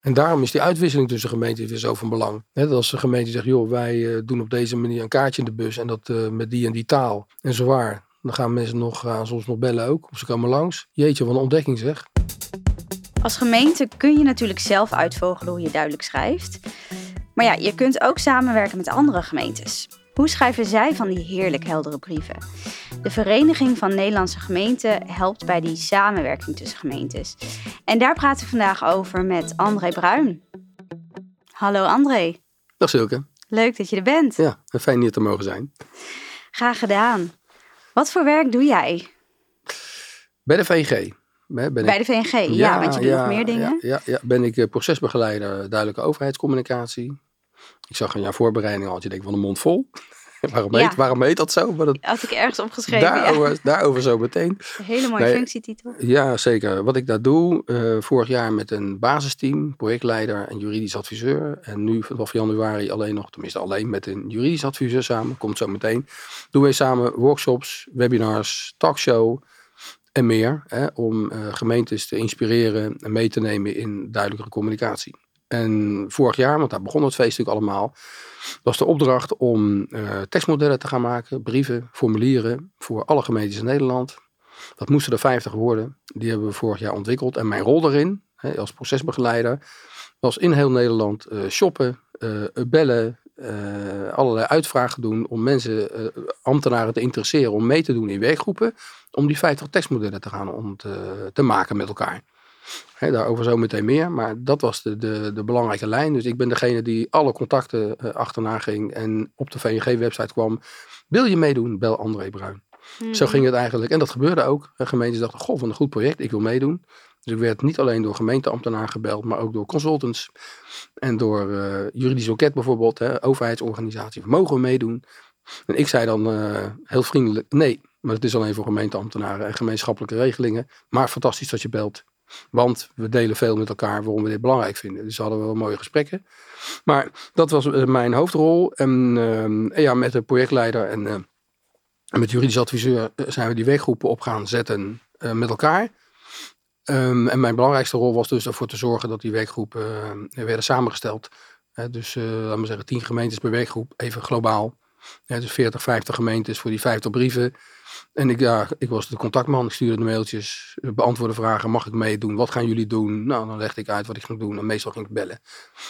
En daarom is die uitwisseling tussen gemeenten weer zo van belang. Net als de gemeente zegt, joh, wij eh, doen op deze manier een kaartje in de bus en dat uh, met die en die taal. En zo. Dan gaan mensen nog, soms nog bellen ook. Of ze komen langs. Jeetje, wat een ontdekking zeg. Als gemeente kun je natuurlijk zelf uitvogelen hoe je duidelijk schrijft. Maar ja, je kunt ook samenwerken met andere gemeentes. Hoe schrijven zij van die heerlijk heldere brieven? De Vereniging van Nederlandse Gemeenten helpt bij die samenwerking tussen gemeentes. En daar praten we vandaag over met André Bruin. Hallo André. Dag Silke. Leuk dat je er bent. Ja, fijn hier te mogen zijn. Graag gedaan. Wat voor werk doe jij? Bij de VNG. Ben Bij de VNG, ja, want je doet nog meer dingen. Ja, ja, ja, ben ik eh, procesbegeleider duidelijke overheidscommunicatie. Ik zag in jouw voorbereiding al, je denkt van een mond vol. waarom, heet, waarom heet dat zo? Maar dat, Had ik ergens opgeschreven. Daarover, ja. daarover zo meteen. Een hele mooie functietitel. Ja, zeker. Wat ik daar doe, uh, vorig jaar met een basisteam, projectleider en juridisch adviseur. En nu vanaf januari alleen nog, tenminste alleen met een juridisch adviseur samen, komt zo meteen. Doen wij samen workshops, webinars, talkshow en meer. Hè, om uh, gemeentes te inspireren en mee te nemen in duidelijkere communicatie. En vorig jaar, want daar begon het feeststuk allemaal, was de opdracht om uh, tekstmodellen te gaan maken, brieven, formulieren voor alle gemeentes in Nederland. Dat moesten er 50 worden. Die hebben we vorig jaar ontwikkeld. En mijn rol daarin, hè, als procesbegeleider, was in heel Nederland uh, shoppen, uh, bellen, allerlei uitvragen doen om mensen, ambtenaren te interesseren om mee te doen in werkgroepen. Om die 50 tekstmodellen te gaan om te maken met elkaar. He, daarover zo meteen meer. Maar dat was de, de, de belangrijke lijn. Dus ik ben degene die alle contacten uh, achterna ging en op de VNG-website kwam. Wil je meedoen? Bel André Bruin. Zo mhm. ging het eigenlijk. En dat gebeurde ook. De gemeentes dachten, goh, van een goed project, ik wil meedoen. Dus ik werd niet alleen door gemeenteambtenaren gebeld, maar ook door consultants. En door uh, juridisch loket bijvoorbeeld, hè, overheidsorganisatie. Mogen we meedoen? En ik zei dan uh, heel vriendelijk, nee, maar het is alleen voor gemeenteambtenaren en gemeenschappelijke regelingen. Maar fantastisch dat je belt. Want we delen veel met elkaar waarom we dit belangrijk vinden. Dus hadden we wel mooie gesprekken. Maar dat was eh, mijn hoofdrol. En uh, ja, met de projectleider en uh, met juridisch adviseur eh, zijn we die werkgroepen op gaan zetten met elkaar. Um, en mijn belangrijkste rol was dus ervoor te zorgen dat die werkgroepen werden samengesteld. dus laten we zeggen tien gemeentes per werkgroep, even globaal. dus 40, 50 gemeentes voor die 50 brieven. En ik, ja, ik was de contactman, ik stuurde de mailtjes, beantwoordde vragen, mag ik meedoen, wat gaan jullie doen? Nou, dan legde ik uit wat ik ging doen en meestal ging ik bellen.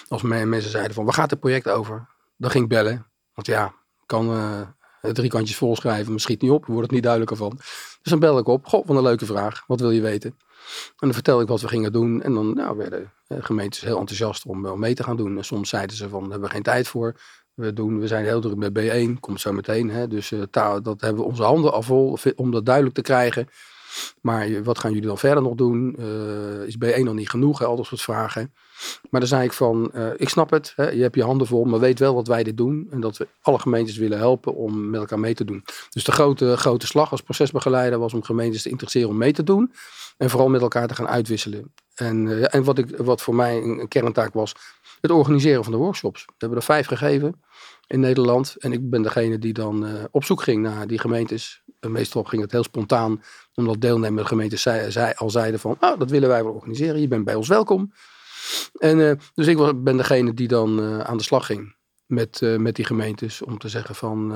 Als mensen zeiden van, waar gaat het project over? Dan ging ik bellen, want ja, kan uh, drie kantjes volschrijven, maar schiet niet op, wordt het niet duidelijker van. Dus dan bel ik op, goh, wat een leuke vraag, wat wil je weten? En dan vertel ik wat we gingen doen en dan nou, werden gemeentes heel enthousiast om wel mee te gaan doen. En soms zeiden ze van, hebben we geen tijd voor, we, doen, we zijn heel druk met B1, komt zo meteen. Hè? Dus uh, dat hebben we onze handen al vol om dat duidelijk te krijgen. Maar wat gaan jullie dan verder nog doen? Uh, is B1 nog niet genoeg? Hè? Al dat soort vragen. Maar dan zei ik van, ik snap het. Hè? Je hebt je handen vol, maar weet wel wat wij dit doen. En dat we alle gemeentes willen helpen om met elkaar mee te doen. Dus de grote, grote slag als procesbegeleider was om gemeentes te interesseren om mee te doen. En vooral met elkaar te gaan uitwisselen. En, en wat, ik, wat voor mij een kerntaak was, het organiseren van de workshops. We hebben er vijf gegeven in Nederland. En ik ben degene die dan uh, op zoek ging naar die gemeentes. En meestal ging het heel spontaan, omdat deelnemende gemeentes zei, al zeiden van, oh, dat willen wij wel organiseren, je bent bij ons welkom. En, uh, dus ik was, ben degene die dan uh, aan de slag ging met, met die gemeentes om te zeggen van,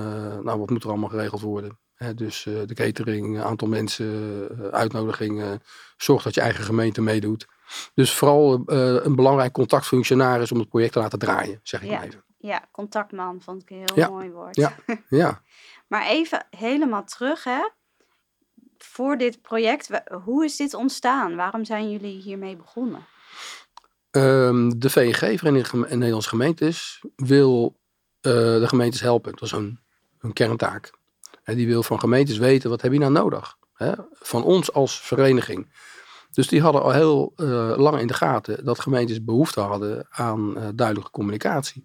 nou wat moet er allemaal geregeld worden. Dus de catering, aantal mensen, uitnodiging, zorg dat je eigen gemeente meedoet. Dus vooral een belangrijk contactfunctionaris om het project te laten draaien, zeg ik ja. maar even. Ja, contactman vond ik een heel mooi woord. Ja, ja. maar even helemaal terug, hè. Voor dit project, hoe is dit ontstaan? Waarom zijn jullie hiermee begonnen? Um, de VNG, Vereniging Nederlandse Gemeentes, wil uh, de gemeentes helpen. Dat is hun, hun kerntaak. En die wil van gemeentes weten, wat heb je nou nodig? Hè? Van ons als vereniging. Dus die hadden al heel uh, lang in de gaten dat gemeentes behoefte hadden aan uh, duidelijke communicatie.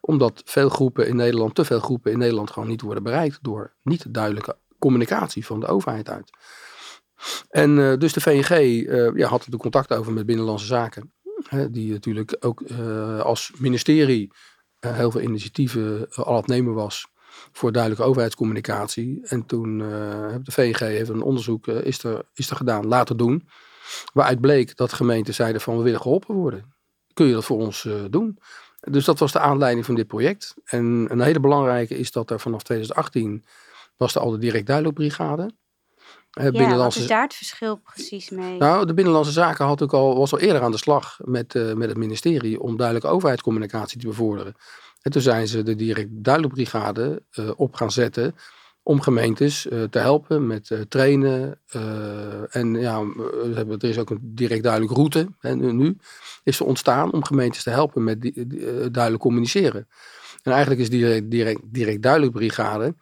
Omdat veel groepen in Nederland, te veel groepen in Nederland gewoon niet worden bereikt door niet duidelijke communicatie van de overheid uit. En uh, dus de VNG ja, had er contact over met Binnenlandse Zaken. Hè, die natuurlijk ook als ministerie heel veel initiatieven al aan het nemen was voor duidelijke overheidscommunicatie. En toen heeft de VNG even een onderzoek is er, is er gedaan laten doen. Waaruit bleek dat gemeenten zeiden van we willen geholpen worden. kun je dat voor ons doen? Dus dat was de aanleiding van dit project. En een hele belangrijke is dat er vanaf 2018 was er al de direct duidelijkbrigade. Ja, wat is daar het verschil precies mee? Nou, de Binnenlandse Zaken had ook al, was al eerder aan de slag met, uh, met het ministerie om duidelijke overheidscommunicatie te bevorderen. En toen zijn ze de direct duidelijkbrigade uh, op gaan zetten om gemeentes uh, te helpen met trainen. en ja, er is ook een direct duidelijk route. En nu is er ontstaan om gemeentes te helpen met duidelijk communiceren. En eigenlijk is die direct, direct, direct duidelijk brigade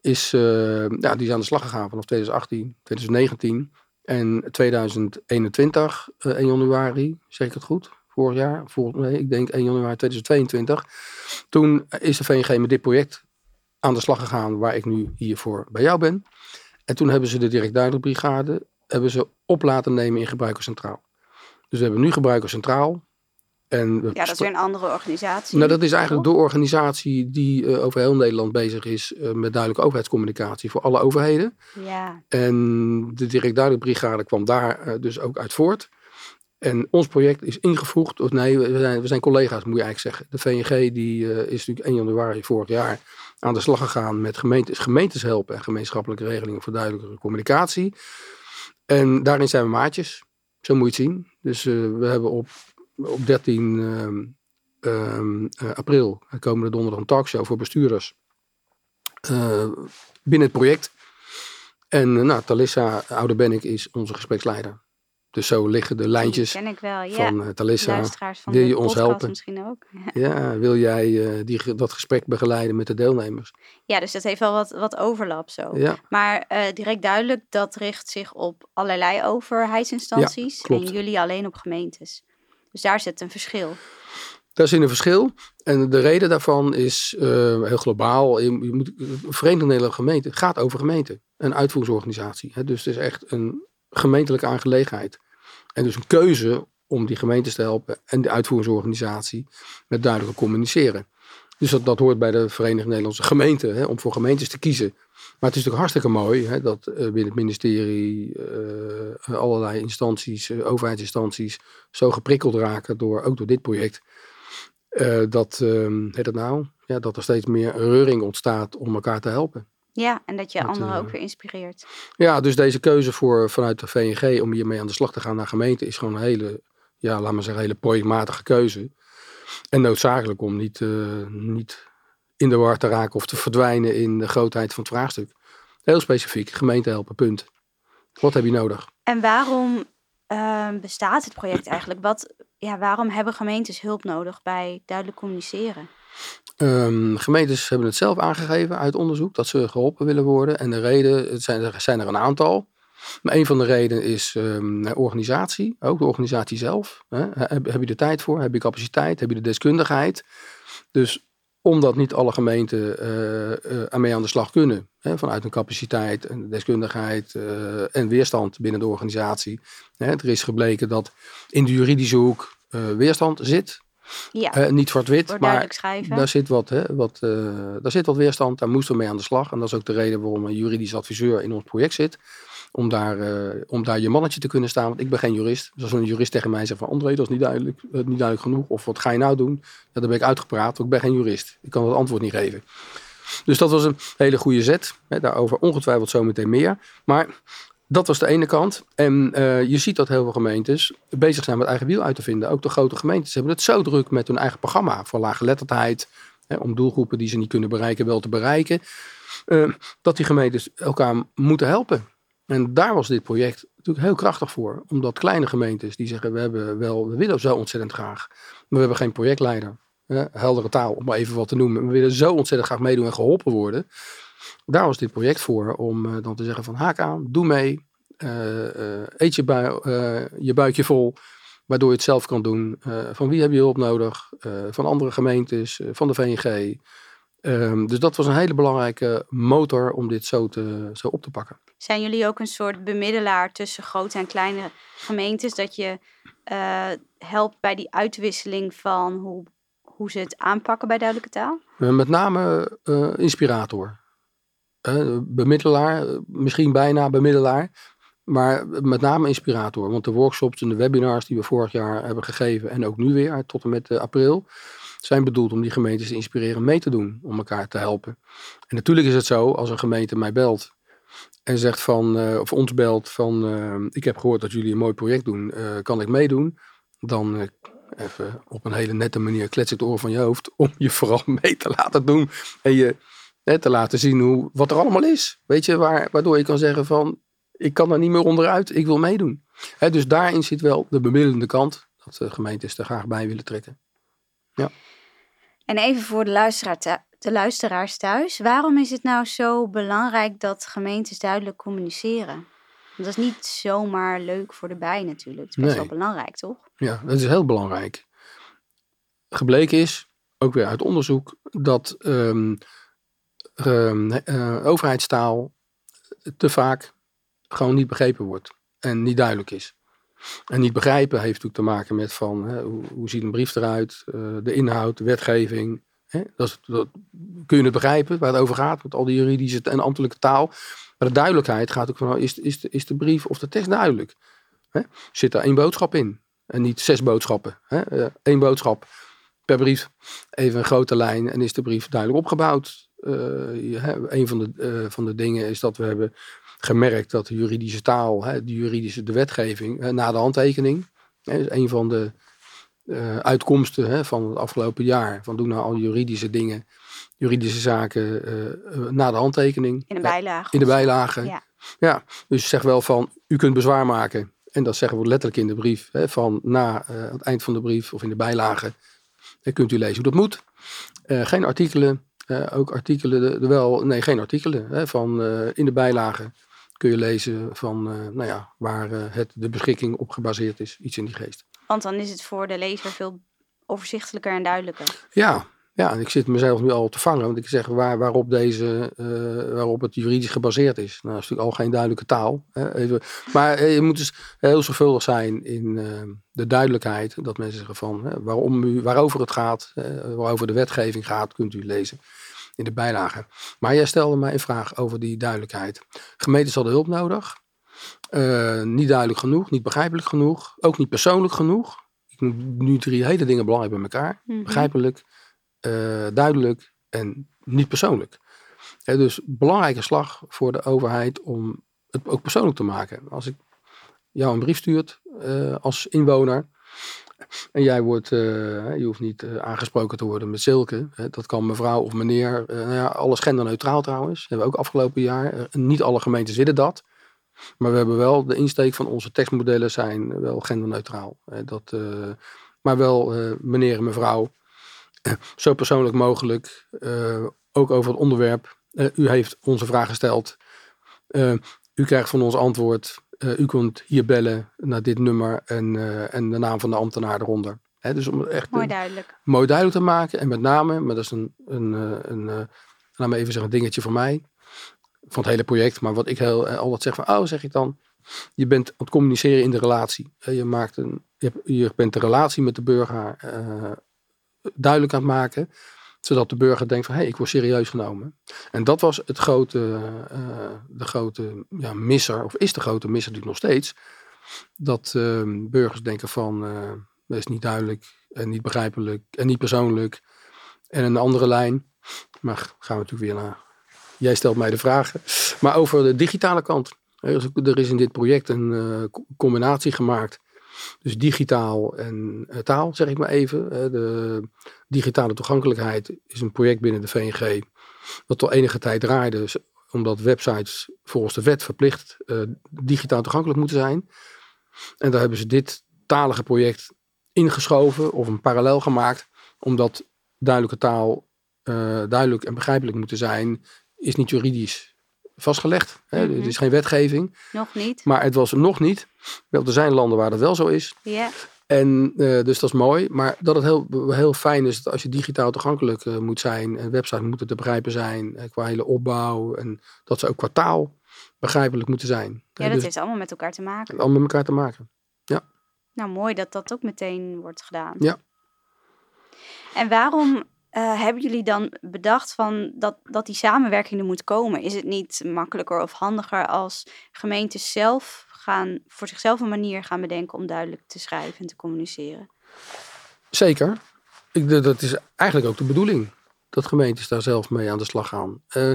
is, ja, die is aan de slag gegaan vanaf 2018, 2019 en 2021, uh, 1 januari, zeg ik het goed? Vorig jaar, nee, ik denk 1 januari 2022. Toen is de VNG met dit project aan de slag gegaan waar ik nu hiervoor bij jou ben. En toen hebben ze de direct duidelijk brigade hebben ze op laten nemen in gebruikerscentraal. Dus we hebben nu gebruikerscentraal en ja, dat is weer een andere organisatie. Nou, dat is eigenlijk de organisatie die uh, over heel Nederland bezig is uh, met duidelijke overheidscommunicatie voor alle overheden. Ja. En de direct duidelijk brigade kwam daar uh, dus ook uit voort. En ons project is ingevoegd, of nee, we zijn, we zijn collega's moet je eigenlijk zeggen. De VNG die is natuurlijk 1 januari vorig jaar aan de slag gegaan met gemeentes, gemeentes helpen en gemeenschappelijke regelingen voor duidelijke communicatie. En daarin zijn we maatjes, zo moet je het zien. Dus we hebben op op 13 um, uh, april komende donderdag een talkshow voor bestuurders binnen het project. En nou, Talissa Ouderbennik is onze gespreksleider. Dus zo liggen de lijntjes ken ik wel, ja. van uh, Talissa. Van wil je ons helpen? Misschien ook. ja, wil jij uh, die, dat gesprek begeleiden met de deelnemers? Ja, dus dat heeft wel wat, wat overlap zo. Ja. Maar uh, direct duidelijk, dat richt zich op allerlei overheidsinstanties. En jullie alleen op gemeentes. Dus daar zit een verschil. Daar zit een verschil. En de reden daarvan is heel globaal. Je, moet, Verenigde Nederlandse Gemeente gaat over gemeente. Een uitvoeringsorganisatie. Hè? Dus het is echt een gemeentelijke aangelegenheid. En dus een keuze om die gemeentes te helpen en de uitvoeringsorganisatie met duidelijk communiceren. Dus dat, dat hoort bij de Verenigde Nederlandse Gemeenten, hè, om voor gemeentes te kiezen. Maar het is natuurlijk hartstikke mooi hè, dat uh, binnen het ministerie uh, allerlei instanties, uh, overheidsinstanties, zo geprikkeld raken, door, ook door dit project. dat, ehm, heet het nou, ja, dat er steeds meer reuring ontstaat om elkaar te helpen. Ja, en dat je dat, anderen ook weer inspireert. Ja, dus deze keuze voor, vanuit de VNG om hiermee aan de slag te gaan naar gemeente is gewoon een hele, ja, laat maar zeggen, hele projectmatige keuze. En noodzakelijk om niet, uh, niet in de war te raken of te verdwijnen in de grootheid van het vraagstuk. Heel specifiek, gemeente helpen, punt. Wat heb je nodig? En waarom uh, bestaat het project eigenlijk? Wat, ja, waarom hebben gemeentes hulp nodig bij duidelijk communiceren? Um, gemeentes hebben het zelf aangegeven uit onderzoek dat ze geholpen willen worden. En de reden, het zijn, er zijn er een aantal. Maar een van de redenen is um, organisatie, ook de organisatie zelf. Hè. Heb, je de tijd voor? Heb je capaciteit? Heb je de deskundigheid? Dus omdat niet alle gemeenten uh, uh, ermee aan de slag kunnen. Hè, vanuit een capaciteit, en deskundigheid uh, en weerstand binnen de organisatie. Hè, er is gebleken dat in de juridische hoek weerstand zit. Ja, niet zwart-wit, maar schrijven. daar zit, wat, hè, wat, daar zit wat weerstand. Daar moesten we mee aan de slag. En dat is ook de reden waarom een juridisch adviseur in ons project zit om daar, uh, om daar je mannetje te kunnen staan. Want ik ben geen jurist. Dus als een jurist tegen mij zegt van André, dat is niet duidelijk, niet duidelijk genoeg. Of wat ga je nou doen? Ja, dan ben ik uitgepraat, want ik ben geen jurist. Ik kan dat antwoord niet geven. Dus dat was een hele goede zet. Hè, daarover ongetwijfeld zometeen meer. Maar dat was de ene kant. En uh, je ziet dat heel veel gemeentes bezig zijn met eigen wiel uit te vinden. Ook de grote gemeentes hebben het zo druk met hun eigen programma. Voor laaggeletterdheid, om doelgroepen die ze niet kunnen bereiken wel te bereiken. Uh, dat die gemeentes elkaar moeten helpen. En daar was dit project natuurlijk heel krachtig voor. Omdat kleine gemeentes die zeggen, we, hebben wel, we willen zo ontzettend graag. Maar we hebben geen projectleider. heldere taal, om maar even wat te noemen. We willen zo ontzettend graag meedoen en geholpen worden. Daar was dit project voor. Om uh, dan te zeggen van haak aan, doe mee. Uh, uh, eet je, bui, je buikje vol. Waardoor je het zelf kan doen. van wie heb je hulp nodig? van andere gemeentes, van de VNG. Um, dus dat was een hele belangrijke motor om dit zo, te, zo op te pakken. Zijn jullie ook een soort bemiddelaar tussen grote en kleine gemeentes? Dat je helpt bij die uitwisseling van hoe, hoe ze het aanpakken bij duidelijke taal? Met name inspirator. Bemiddelaar, misschien bijna bemiddelaar. Maar met name inspirator. Want de workshops en de webinars die we vorig jaar hebben gegeven en ook nu weer tot en met april, zijn bedoeld om die gemeentes te inspireren mee te doen, om elkaar te helpen. En natuurlijk is het zo, als een gemeente mij belt en zegt van, uh, of ons belt van, uh, ik heb gehoord dat jullie een mooi project doen, kan ik meedoen? Dan even op een hele nette manier klets het oor van je hoofd om je vooral mee te laten doen en je te laten zien hoe, wat er allemaal is. Weet je, waar, waardoor je kan zeggen van, ik kan er niet meer onderuit, ik wil meedoen. dus daarin zit wel de bemiddelende kant, dat de gemeentes er graag bij willen trekken. Ja. En even voor de, luisteraar de luisteraars thuis, waarom is het nou zo belangrijk dat gemeentes duidelijk communiceren? Want dat is niet zomaar leuk voor de bij natuurlijk. Het is best wel belangrijk, toch? Ja, dat is heel belangrijk. Gebleken is, ook weer uit onderzoek, dat um, uh, overheidstaal te vaak gewoon niet begrepen wordt en niet duidelijk is. En niet begrijpen heeft natuurlijk te maken met van hè, hoe, ziet een brief eruit, uh, de inhoud, de wetgeving. Hè? Dat, dat, kun je het begrijpen waar het over gaat, met al die juridische en ambtelijke taal. Maar de duidelijkheid gaat ook van, nou, is, is, is de brief of de tekst duidelijk? Hè? Zit er één boodschap in en niet zes boodschappen? Hè? Eén uh, boodschap per brief, even een grote lijn en is de brief duidelijk opgebouwd. Uh, een van de, van de dingen is dat we hebben gemerkt dat de juridische taal, hè, de juridische de wetgeving, hè, na de handtekening, hè, is een van de uh, uitkomsten hè, van het afgelopen jaar. Van doen nou al juridische dingen, juridische zaken uh, na de handtekening. In de bijlage. In de bijlage. Ja. ja, dus zeg wel van, u kunt bezwaar maken. En dat zeggen we letterlijk in de brief. Hè, van na het eind van de brief of in de bijlage. Dan kunt u lezen hoe dat moet. geen artikelen. Ook artikelen, de, wel, nee, geen artikelen. Hè, van in de bijlage kun je lezen van uh, nou ja, waar het, de beschikking op gebaseerd is. Iets in die geest. Want dan is het voor de lezer veel overzichtelijker en duidelijker. Ja, ja en ik zit mezelf nu al te vangen. Want ik zeg waar, waarop, deze, uh, waarop het juridisch gebaseerd is. Nou, dat is natuurlijk al geen duidelijke taal. Hè, even. Maar je moet dus heel zorgvuldig zijn in de duidelijkheid. Dat mensen zeggen van hè, waarom u, waarover het gaat, waarover de wetgeving gaat, kunt u lezen in de bijlage. Maar jij stelde mij een vraag over die duidelijkheid. Gemeentes hadden hulp nodig. Niet duidelijk genoeg, niet begrijpelijk genoeg, ook niet persoonlijk genoeg. Ik noem nu drie hele dingen belangrijk bij elkaar. Mm -hmm. Begrijpelijk, uh, duidelijk en niet persoonlijk. Dus belangrijke slag voor de overheid om het ook persoonlijk te maken. Als ik jou een brief stuurt uh, als inwoner, en jij wordt, uh, je hoeft niet aangesproken te worden met Silke. Dat kan mevrouw of meneer. Nou ja, alles genderneutraal trouwens. Dat hebben we ook afgelopen jaar. niet alle gemeentes willen dat. Maar we hebben wel, de insteek van onze tekstmodellen zijn wel genderneutraal. dat, maar wel meneer en mevrouw. zo persoonlijk mogelijk. ook over het onderwerp. u heeft onze vraag gesteld. u krijgt van ons antwoord. U kunt hier bellen naar dit nummer en, en de naam van de ambtenaar eronder. He, dus om het echt mooi duidelijk. mooi duidelijk te maken. En met name, maar dat is een, een, een, een laat me even zeggen, een dingetje voor mij. Van het hele project. Maar wat ik heel, altijd zeg van, oh zeg ik dan. Je bent aan het communiceren in de relatie. Je, maakt een, je, je bent de relatie met de burger duidelijk aan het maken zodat de burger denkt van, hé, hey, ik word serieus genomen. En dat was het grote, uh, de grote ja, misser, of is de grote misser natuurlijk nog steeds. Dat uh, burgers denken van, dat is niet duidelijk en niet begrijpelijk en niet persoonlijk. En een andere lijn, maar gaan we natuurlijk weer naar, jij stelt mij de vragen. Maar over de digitale kant. Er is in dit project een combinatie gemaakt dus digitaal en uh, taal, zeg ik maar even. De digitale toegankelijkheid is een project binnen de VNG. Dat al enige tijd draaide, dus omdat websites volgens de wet verplicht uh, digitaal toegankelijk moeten zijn. En daar hebben ze dit talige project ingeschoven of een parallel gemaakt. Omdat duidelijke taal duidelijk en begrijpelijk moeten zijn, is niet juridisch vastgelegd. Hè? Mm -hmm. Het is geen wetgeving. Nog niet. Maar het was nog niet. Wel, er zijn landen waar dat wel zo is. Ja. En uh, dus dat is mooi. Maar dat het heel, heel fijn is dat als je digitaal toegankelijk uh, moet zijn. En websites moeten te begrijpen zijn. Uh, qua hele opbouw. En dat ze ook qua taal begrijpelijk moeten zijn. Ja, dat dus, heeft allemaal met elkaar te maken. Allemaal met elkaar te maken. Ja. Nou, mooi dat dat ook meteen wordt gedaan. Ja. En waarom uh, hebben jullie dan bedacht van dat, dat die samenwerking er moet komen? Is het niet makkelijker of handiger als gemeentes zelf gaan, voor zichzelf een manier gaan bedenken om duidelijk te schrijven en te communiceren. Zeker. Ik, dat is eigenlijk ook de bedoeling. Dat gemeentes daar zelf mee aan de slag gaan. Uh,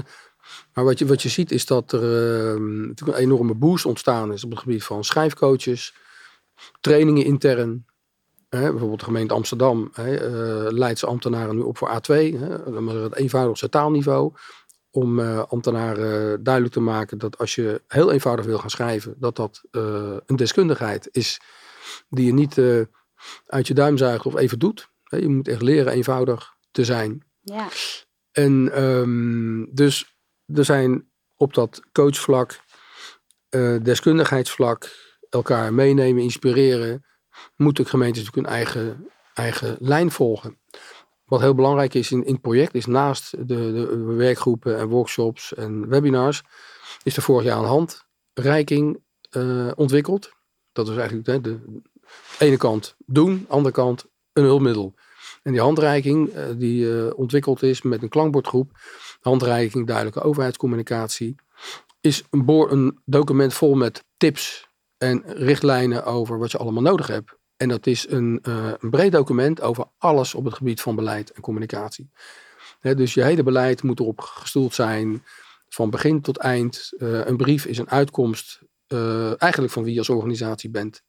maar wat je, wat je ziet is dat er uh, een enorme boost ontstaan is op het gebied van schrijfcoaches, trainingen intern. Bijvoorbeeld de gemeente Amsterdam hè, uh, leidt zijn ambtenaren nu op voor A2, hè, het eenvoudigste taalniveau. Om uh, ambtenaren duidelijk te maken dat als je heel eenvoudig wil gaan schrijven, dat dat uh, een deskundigheid is die je niet uit je duim zuigt of even doet. Je moet echt leren eenvoudig te zijn. Ja. En um, dus er zijn op dat coachvlak, deskundigheidsvlak, elkaar meenemen, inspireren, moeten gemeentes natuurlijk hun eigen, eigen lijn volgen. Wat heel belangrijk is in, in het project, is naast de, de werkgroepen en workshops en webinars, is er vorig jaar een handreiking uh, ontwikkeld. Dat is eigenlijk de, de, ene kant doen, andere kant een hulpmiddel. En die handreiking uh, die uh, ontwikkeld is met een klankbordgroep, handreiking, duidelijke overheidscommunicatie, is een, een document vol met tips en richtlijnen over wat je allemaal nodig hebt. En dat is een, uh, een breed document over alles op het gebied van beleid en communicatie. dus je hele beleid moet erop gestoeld zijn, van begin tot eind. een brief is een uitkomst eigenlijk van wie je als organisatie bent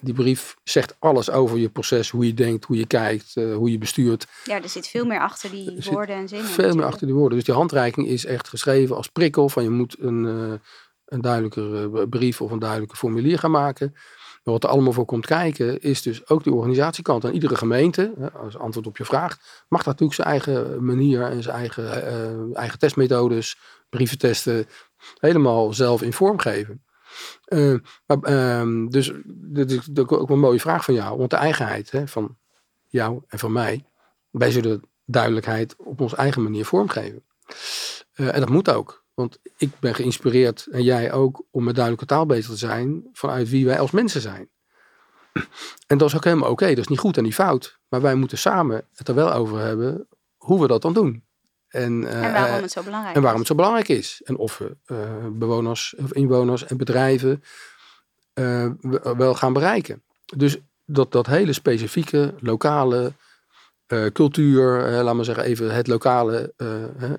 die brief zegt alles over je proces, hoe je denkt, hoe je kijkt, uh, hoe je bestuurt. Ja, er zit veel meer achter die woorden en zinnen. Veel meer achter die woorden. Dus die handreiking is echt geschreven als prikkel van je moet een, een duidelijker brief of een duidelijker formulier gaan maken. Maar wat er allemaal voor komt kijken, is dus ook de organisatiekant. En iedere gemeente, als antwoord op je vraag, mag dat natuurlijk zijn eigen manier en zijn eigen, uh, eigen testmethodes, brieven testen, helemaal zelf in vorm geven. Maar, uh, dus dat is ook een mooie vraag van jou. Want de eigenheid hè, van jou en van mij. Wij zullen duidelijkheid op onze eigen manier vormgeven. En dat moet ook. Want ik ben geïnspireerd en jij ook om met duidelijke taal bezig te zijn vanuit wie wij als mensen zijn. En dat is ook helemaal oké. Okay. Dat is niet goed en niet fout. Maar wij moeten samen het er wel over hebben hoe we dat dan doen. En, uh, en, waarom het zo belangrijk en waarom het zo belangrijk is. En of we uh, bewoners of inwoners en bedrijven uh, wel gaan bereiken. Dus dat, dat hele specifieke, lokale cultuur, laat maar zeggen even het lokale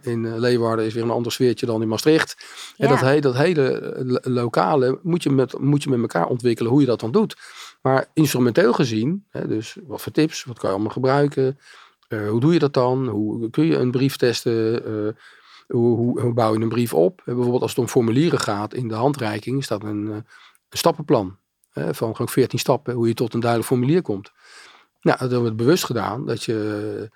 in Leeuwarden is weer een ander sfeertje dan in Maastricht. Ja. En dat, he, dat hele lokale moet je, met, moet je met elkaar ontwikkelen hoe je dat dan doet. Maar instrumenteel gezien, hè, dus wat voor tips, wat kan je allemaal gebruiken... Hoe doe je dat dan? Hoe kun je een brief testen? Hoe, hoe, hoe, bouw je een brief op? Bijvoorbeeld als het om formulieren gaat in de handreiking staat een, een stappenplan van gewoon 14 stappen hoe je tot een duidelijk formulier komt. Nou, dat hebben we bewust gedaan dat je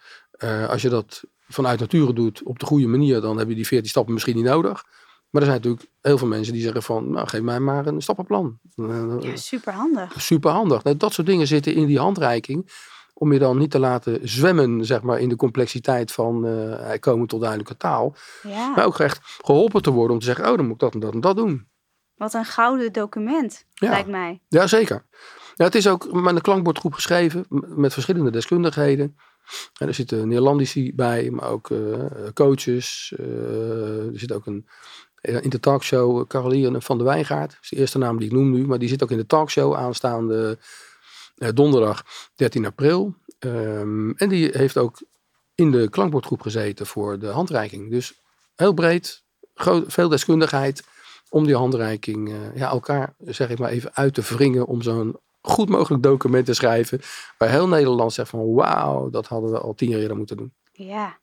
als je dat vanuit nature doet op de goede manier, dan heb je die 14 stappen misschien niet nodig. Maar er zijn natuurlijk heel veel mensen die zeggen van, nou geef mij maar een stappenplan. Ja, superhandig. Superhandig. Nou, dat soort dingen zitten in die handreiking om je dan niet te laten zwemmen zeg maar, in de complexiteit van uh, komen tot duidelijke taal. Ja. Maar ook echt geholpen te worden om te zeggen, oh dan moet ik dat en dat en dat doen. Wat een gouden document, ja. lijkt mij. Ja, zeker. Het is ook met een klankbordgroep geschreven met verschillende deskundigheden. En er zitten Nederlandici bij, maar ook uh, coaches. Uh, er zit ook een, in de talkshow Caroline van der Wijngaard. Dat is de eerste naam die ik noem nu, maar die zit ook in de talkshow aanstaande eh, donderdag 13 april. Um, en die heeft ook in de klankbordgroep gezeten voor de handreiking. Dus heel breed, veel deskundigheid om die handreiking ja, elkaar, zeg ik maar even, uit te wringen om zo'n goed mogelijk document te schrijven. Waar heel Nederland zegt van wauw, dat hadden we al tien jaar eerder moeten doen. Ja,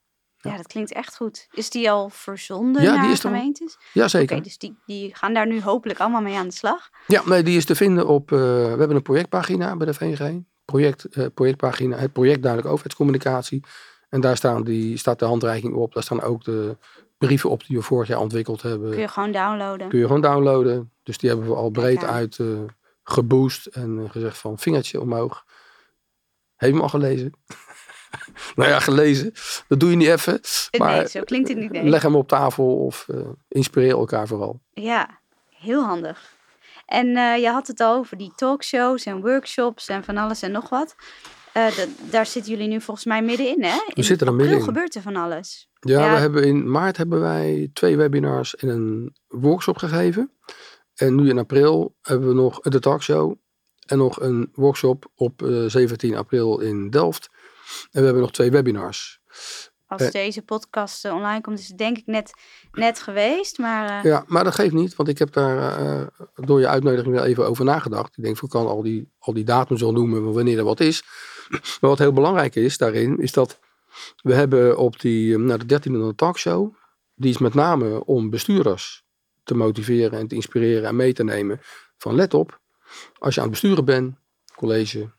ja, dat klinkt echt goed. Is die al verzonden ja, naar die is gemeentes? Ja, zeker. Oké, dus die, die gaan daar nu hopelijk allemaal mee aan de slag? Ja, nee, die is te vinden op... Uh, we hebben een projectpagina bij de VNG. Project, uh, projectpagina, het project Duidelijk Overheidscommunicatie. En daar staan die, staat de handreiking op. Daar staan ook de brieven op die we vorig jaar ontwikkeld hebben. Kun je gewoon downloaden? Kun je gewoon downloaden. Dus die hebben we al breed uit uh, geboost en gezegd van vingertje omhoog. Heb je hem al gelezen? nou ja, gelezen. Dat doe je niet even. Maar nee, zo klinkt het niet. Nee. Leg hem op tafel of uh, inspireer elkaar vooral. Ja, heel handig. En uh, je had het al over die talkshows en workshops en van alles en nog wat. Uh, daar zitten jullie nu volgens mij middenin, hè? In we zitten er middenin. gebeurt er van alles. Ja, ja, We hebben in maart hebben wij twee webinars en een workshop gegeven. En nu in april hebben we nog de talkshow en nog een workshop op uh, 17 april in Delft. En we hebben nog twee webinars. Als uh, deze podcast uh, online komt, is het denk ik net, net geweest. Maar, Ja, maar dat geeft niet, want ik heb daar door je uitnodiging wel even over nagedacht. Ik denk, ik kan al die, al die datums al noemen wanneer er wat is. Maar wat heel belangrijk is daarin, is dat we hebben op die, nou, de 13e talkshow, die is met name om bestuurders te motiveren en te inspireren en mee te nemen. Van let op, als je aan het besturen bent, college,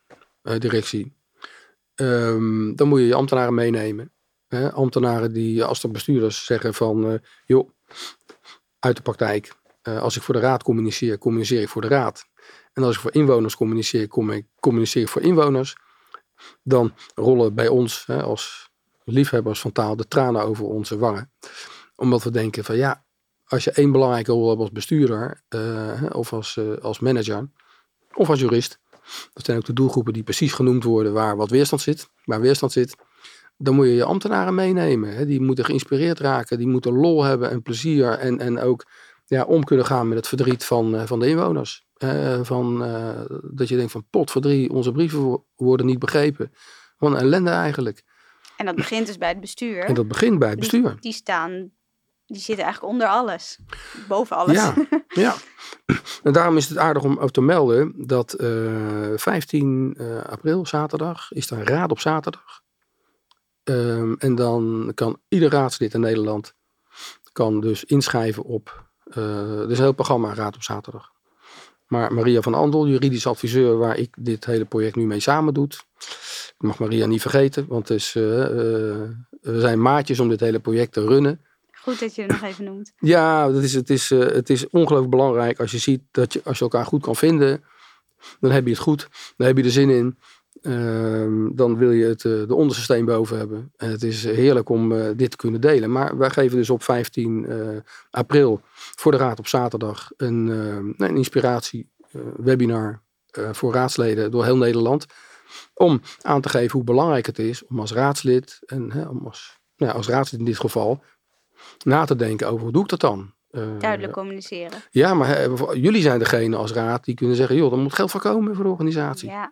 uh, directie, um, dan moet je je ambtenaren meenemen. Hè? Ambtenaren die als de bestuurders zeggen van, uh, joh, uit de praktijk, uh, als ik voor de raad communiceer, communiceer ik voor de raad. En als ik voor inwoners communiceer, communiceer ik voor inwoners. Dan rollen bij ons hè, als liefhebbers van taal de tranen over onze wangen. Omdat we denken van ja, als je één belangrijke rol hebt als bestuurder uh, of als, uh, als manager of als jurist. Dat zijn ook de doelgroepen die precies genoemd worden waar wat weerstand zit. Waar weerstand zit. Dan moet je je ambtenaren meenemen. Hè. Die moeten geïnspireerd raken. Die moeten lol hebben en plezier. En, en ook ja, om kunnen gaan met het verdriet van, uh, van de inwoners. van, dat je denkt van potverdrie, onze brieven worden niet begrepen. Wat een ellende eigenlijk. En dat begint dus bij het bestuur. En dat begint bij het bestuur. Die, die staan die zitten eigenlijk onder alles. Boven alles. Ja, ja. En daarom is het aardig om te melden dat uh, 15 uh, april, zaterdag, is er een raad op zaterdag. Um, en dan kan ieder raadslid in Nederland kan dus inschrijven op. Uh, er is een heel programma Raad op zaterdag. Maar Maria van Andel, juridisch adviseur, waar ik dit hele project nu mee samen doe. Ik mag Maria niet vergeten, want het is, we zijn maatjes om dit hele project te runnen. Goed dat je het nog even noemt. Ja, dat is, het, is, uh, het is ongelooflijk belangrijk als je ziet dat je, als je elkaar goed kan vinden, dan heb je het goed. Dan heb je er zin in. Uh, dan wil je het, uh, de onderste steen boven hebben. En het is heerlijk om uh, dit te kunnen delen. Maar wij geven dus op 15 april voor de Raad op zaterdag een, een inspiratie webinar voor raadsleden door heel Nederland. Om aan te geven hoe belangrijk het is om als raadslid, en hè, om als, nou, als raadslid in dit geval, na te denken over hoe doe ik dat dan? Uh, Duidelijk communiceren. Ja, maar he, jullie zijn degene als raad die kunnen zeggen, joh, er moet geld voorkomen voor de organisatie. Ja.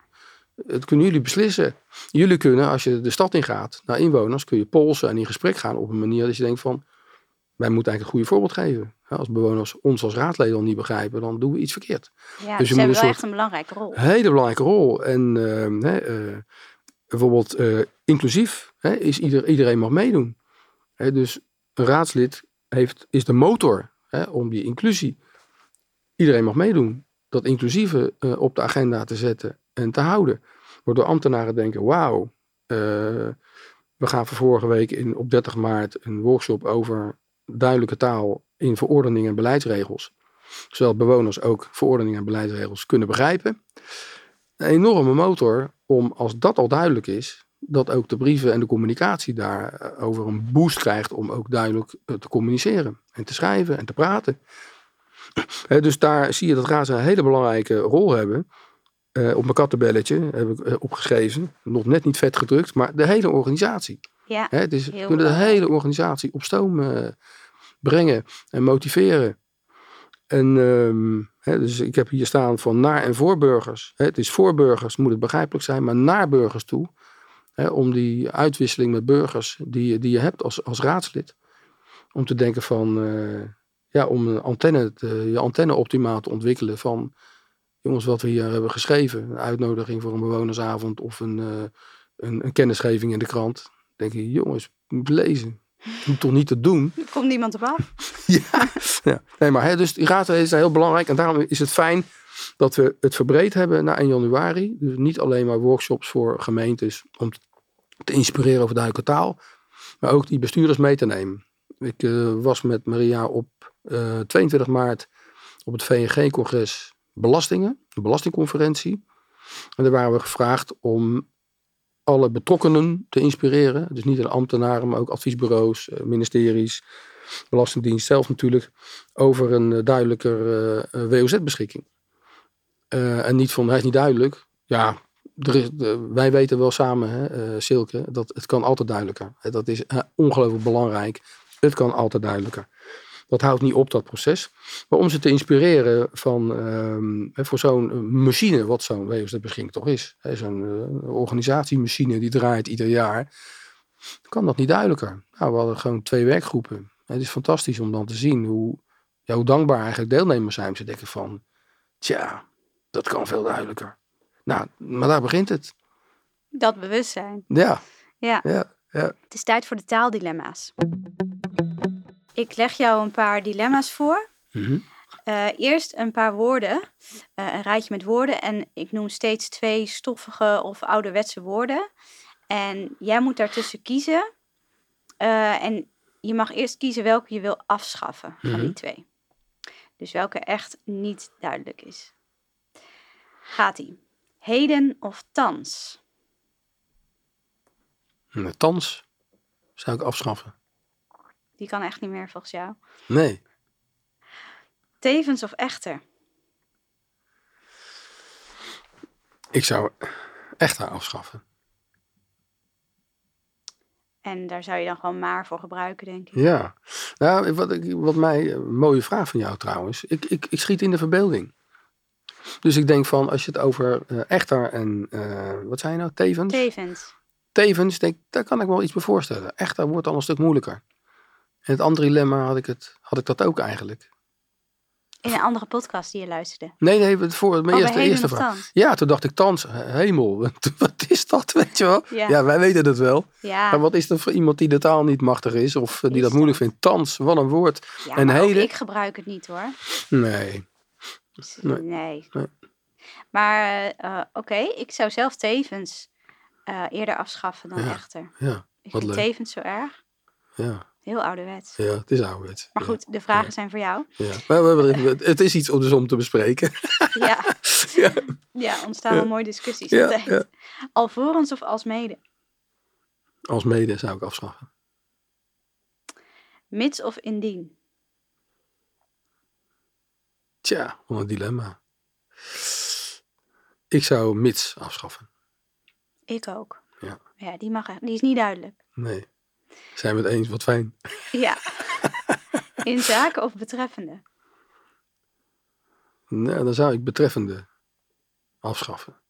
Het kunnen jullie beslissen. Jullie kunnen, als je de stad ingaat, naar inwoners, kun je polsen en in gesprek gaan op een manier dat je denkt van, wij moeten eigenlijk een goede voorbeeld geven. Als bewoners ons als raadleden al niet begrijpen, dan doen we iets verkeerd. Ja, dus ze hebben wel echt een belangrijke rol. Een hele belangrijke rol. En uh, uh, bijvoorbeeld uh, inclusief is ieder, iedereen mag meedoen. dus een raadslid heeft, is de motor hè, om die inclusie. Iedereen mag meedoen. Dat inclusieve uh, op de agenda te zetten en te houden. Waardoor ambtenaren denken, wauw, uh, we gaan voor vorige week in, op 30 maart een workshop over duidelijke taal in verordeningen en beleidsregels. Zodat bewoners ook verordeningen en beleidsregels kunnen begrijpen. Een enorme motor om, als dat al duidelijk is, dat ook de brieven en de communicatie daarover een boost krijgt om ook duidelijk te communiceren en te schrijven en te praten. He, dus daar zie je dat razen een hele belangrijke rol hebben. Uh, op mijn kattenbelletje heb ik uh, opgeschreven, nog net niet vet gedrukt, maar de hele organisatie. Ja, He, dus we kunnen de hele organisatie op stoom uh, brengen en motiveren. En um, he, dus ik heb hier staan van naar en voor burgers. het is voor burgers, moet het begrijpelijk zijn, maar naar burgers toe. Hè, om die uitwisseling met burgers die, die je hebt als, als raadslid. Om te denken van, uh, ja, om een antenne te, je antenne optimaal te ontwikkelen van, jongens, wat we hier hebben geschreven. Een uitnodiging voor een bewonersavond of een, uh, een, een, kennisgeving in de krant. Dan denk je, jongens, moet lezen. Moet toch niet te doen? Er komt niemand op af. ja, ja, nee, maar hè, dus die raad is heel belangrijk. En daarom is het fijn dat we het verbreed hebben na 1 januari. Dus niet alleen maar workshops voor gemeentes om te inspireren over duidelijke taal, maar ook die bestuurders mee te nemen. Ik uh, was met Maria op uh, 22 maart op het VNG-congres Belastingen, een belastingconferentie. En daar waren we gevraagd om alle betrokkenen te inspireren. Dus niet alleen ambtenaren, maar ook adviesbureaus, uh, ministeries, Belastingdienst zelf natuurlijk, over een duidelijker WOZ-beschikking. Uh, en niet van, hij is niet duidelijk. Ja, er is, wij weten wel samen, hè, uh, Silke, dat het kan altijd duidelijker. Dat is uh, ongelooflijk belangrijk. Het kan altijd duidelijker. Dat houdt niet op, dat proces. Maar om ze te inspireren van, ehm, voor zo'n eh, machine, wat zo'n WSD-beschikking toch is. Zo'n eh, organisatiemachine die draait ieder jaar. Kan dat niet duidelijker? Nou, we hadden gewoon twee werkgroepen. Het is fantastisch om dan te zien hoe, ja, hoe dankbaar eigenlijk deelnemers zijn. Ze denken van, tja, dat kan veel duidelijker. Nou, maar daar begint het. Dat bewustzijn. Ja, Ja. ja, ja. Het is tijd voor de taaldilemma's. Ik leg jou een paar dilemma's voor. Eh, eerst een paar woorden, eh, een rijtje met woorden. En ik noem steeds twee stoffige of ouderwetse woorden. En jij moet daartussen kiezen. Eh, en je mag eerst kiezen welke je wil afschaffen van die Mhm. twee. Dus welke echt niet duidelijk is. Gaat-ie. Heden of thans? Thans zou ik afschaffen. Die kan echt niet meer volgens jou. Nee, Tevens of echter? ik zou echt haar afschaffen. En daar zou je dan gewoon maar voor gebruiken, denk ik. Ja, nou, wat, wat mij, een mooie vraag van jou trouwens. Ik, ik, ik schiet in de verbeelding. Dus ik denk van, als je het over eh, echter en, eh, wat zei je nou, tevens? Tevens. tevens, denk, daar kan ik wel iets bij voorstellen. Echter wordt al een stuk moeilijker. En het andere dilemma had ik, het, had ik dat ook eigenlijk. In een andere podcast die je luisterde. Nee, nee, het voor, mijn Oh, eerste, eerste vraag. Ja, toen dacht ik, thans, he- hemel, wat is dat, weet je wel? Ja. Ja, wij weten het wel. Ja, Maar wat is dat voor iemand die de taal niet machtig is of eh, die Is dat moeilijk vindt? Thans, wat een woord. ja en heden? ik gebruik het niet hoor. Nee. Dus, Nee. nee. Nee. Maar eh, oké, ik zou zelf tevens eh, eerder afschaffen dan Ja. echter. Ja, Ik wat vind leuk. tevens zo erg. ja, Heel ouderwets. ja, het is ouderwets. Maar goed, de vragen Ja. zijn voor jou. Ja. Maar we hebben- het is iets om, dus om te bespreken. Ja, ja. ja ontstaan wel mooie discussies altijd. Alvorens of als mede? Als mede zou ik afschaffen. Mits of indien? Tja, wat een dilemma. Ik zou mits afschaffen. Ik ook. Ja. Ja, die, mag, die is niet duidelijk. Nee. Zijn we het eens? Wat fijn. Ja. In zaken of betreffende? Nou, dan zou ik betreffende afschaffen.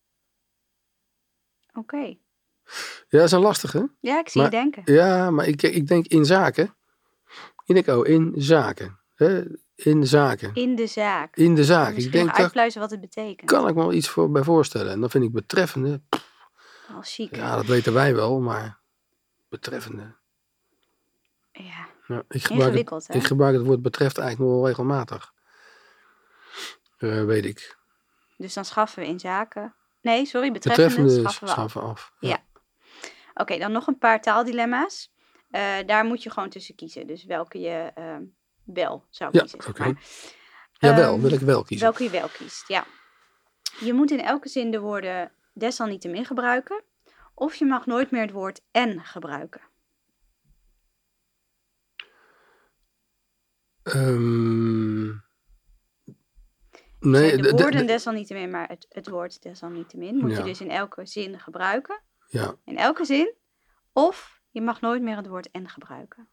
Oké. Ja, dat is een lastige. Ja, ik zie Maar- je denken. Ja, maar ik, ik denk in zaken. Ik denk ook in zaken. Hè? In zaken. In de zaak. In de zaak. Ik denk, uitpluizen wat het betekent. kan ik me wel iets voor bij voorstellen. En dan vind ik betreffende. Al chic. Ja, dat weten wij wel, maar betreffende. Ja, Ja, ik, gebruik het, hè? ik gebruik het woord betreft eigenlijk nog wel regelmatig. Eh, weet ik. Dus dan schaffen we in zaken. Nee, sorry, betreffende, Betreffende schaffen we af. schaffen af. Ja. Oké, dan nog een paar taaldilemma's. Eh, daar moet je gewoon tussen kiezen. Dus welke je eh, wel zou Ja, zeg oké. maar. Jawel, Ehm, wil ik wel kiezen. Welke je wel kiest, ja. Je moet in elke zin de woorden desalniettemin gebruiken. Of je mag nooit meer het woord en gebruiken. Ehm, nee, de, de- de- woorden de- desalniettemin, maar het, het woord desalniettemin moet Ja. je dus in elke zin gebruiken. ja, In elke zin. Of je mag nooit meer het woord en gebruiken.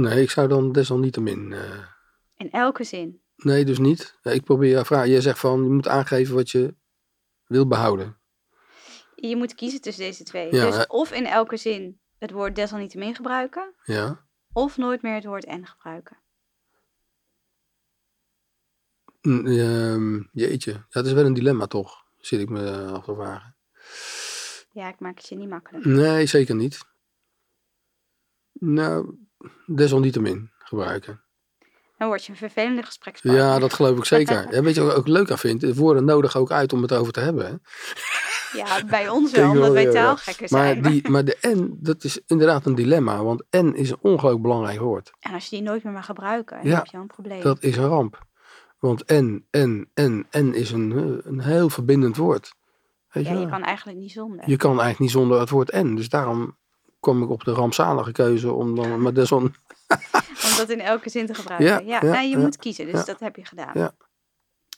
Nee, ik zou dan desalniettemin. eh In elke zin. nee, dus niet. Ik probeer jou vragen. Jij zegt van je moet aangeven wat je wil behouden. Je moet kiezen tussen deze twee. Ja, dus hè? of in elke zin het woord desalniettemin gebruiken. Ja. Of nooit meer het woord en gebruiken. Mm, ehm, jeetje, ja, dat is wel een dilemma toch? Zit ik me eh, af te vragen. Ja, ik maak het je niet makkelijk. Nee, zeker niet. Nou, desalniettemin gebruiken. Dan word je een vervelende gesprekspartner. Ja, dat geloof ik zeker. Ja, weet je wat ik ook leuk aan vind? Woorden nodig ook uit om het over te hebben. Hè? Ja, bij ons wel, omdat wij taalgekken Maar, zijn. die, maar de N, dat is inderdaad een dilemma. Want N is een ongelooflijk belangrijk woord. En als je die nooit meer mag gebruiken, dan Ja, heb je al een probleem. Dat is een ramp. Want N, N, N, N is een, eh, een heel verbindend woord. Weet ja, je, je kan eigenlijk niet zonder. je kan eigenlijk niet zonder het woord N. Dus daarom kom ik op de rampzalige keuze om dan met deson... Om dat in elke zin te gebruiken. Ja, Ja, ja, nee, je ja, moet kiezen, dus dat heb je gedaan. Ja.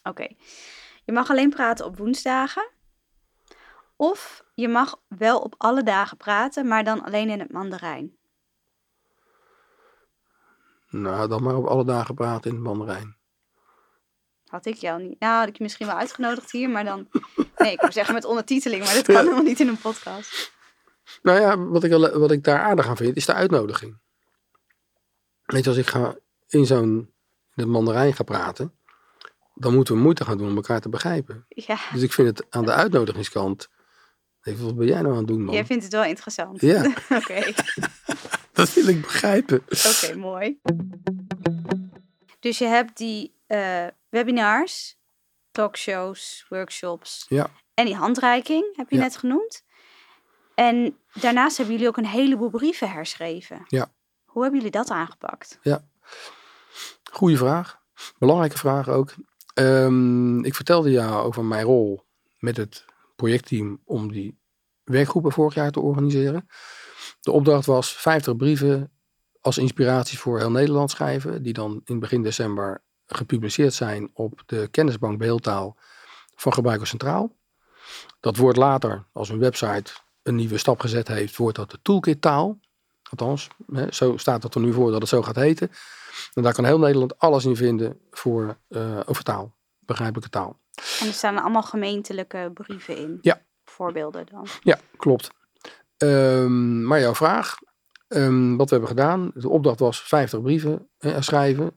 Oké. Je mag alleen praten op woensdagen. Of je mag wel op alle dagen praten, maar dan alleen in het Mandarijn. Nou, dan maar op alle dagen praten in het Mandarijn. Had ik jou niet. Nou, had ik je misschien wel uitgenodigd hier, maar dan. Nee, ik wou zeggen met ondertiteling, maar dat kan helemaal niet in een podcast. Nou ja, wat ik, wat ik daar aardig aan vind, is de uitnodiging. Weet je, als ik ga in zo'n het Mandarijn ga praten, dan moeten we moeite gaan doen om elkaar te begrijpen. Ja, Dus ik vind het aan de uitnodigingskant. Even, wat ben jij nou aan het doen, man? jij vindt het wel interessant. Ja, Oké, dat wil ik begrijpen. oké, mooi. Dus je hebt die eh, webinars, talkshows, workshops Ja. en die handreiking, heb je Ja. net genoemd. En daarnaast hebben jullie ook een heleboel brieven herschreven. Ja. Hoe hebben jullie dat aangepakt? Goeie vraag. Belangrijke vraag ook. Ehm, ik vertelde jou over mijn rol met het projectteam om die werkgroepen vorig jaar te organiseren. De opdracht was 50 brieven als inspiratie voor heel Nederland schrijven, die dan in begin december gepubliceerd zijn op de kennisbank beeldtaal van Gebruiker Centraal. Dat wordt later, als een website een nieuwe stap gezet heeft, wordt dat de toolkit taal. Althans, hè, zo staat het er nu voor dat het zo gaat heten. En daar kan heel Nederland alles in vinden voor, eh, over taal, begrijpelijke taal. En er staan allemaal gemeentelijke brieven in. Ja. Voorbeelden dan. Ja, klopt. Ehm, maar jouw vraag, ehm, wat we hebben gedaan, de opdracht was 50 brieven schrijven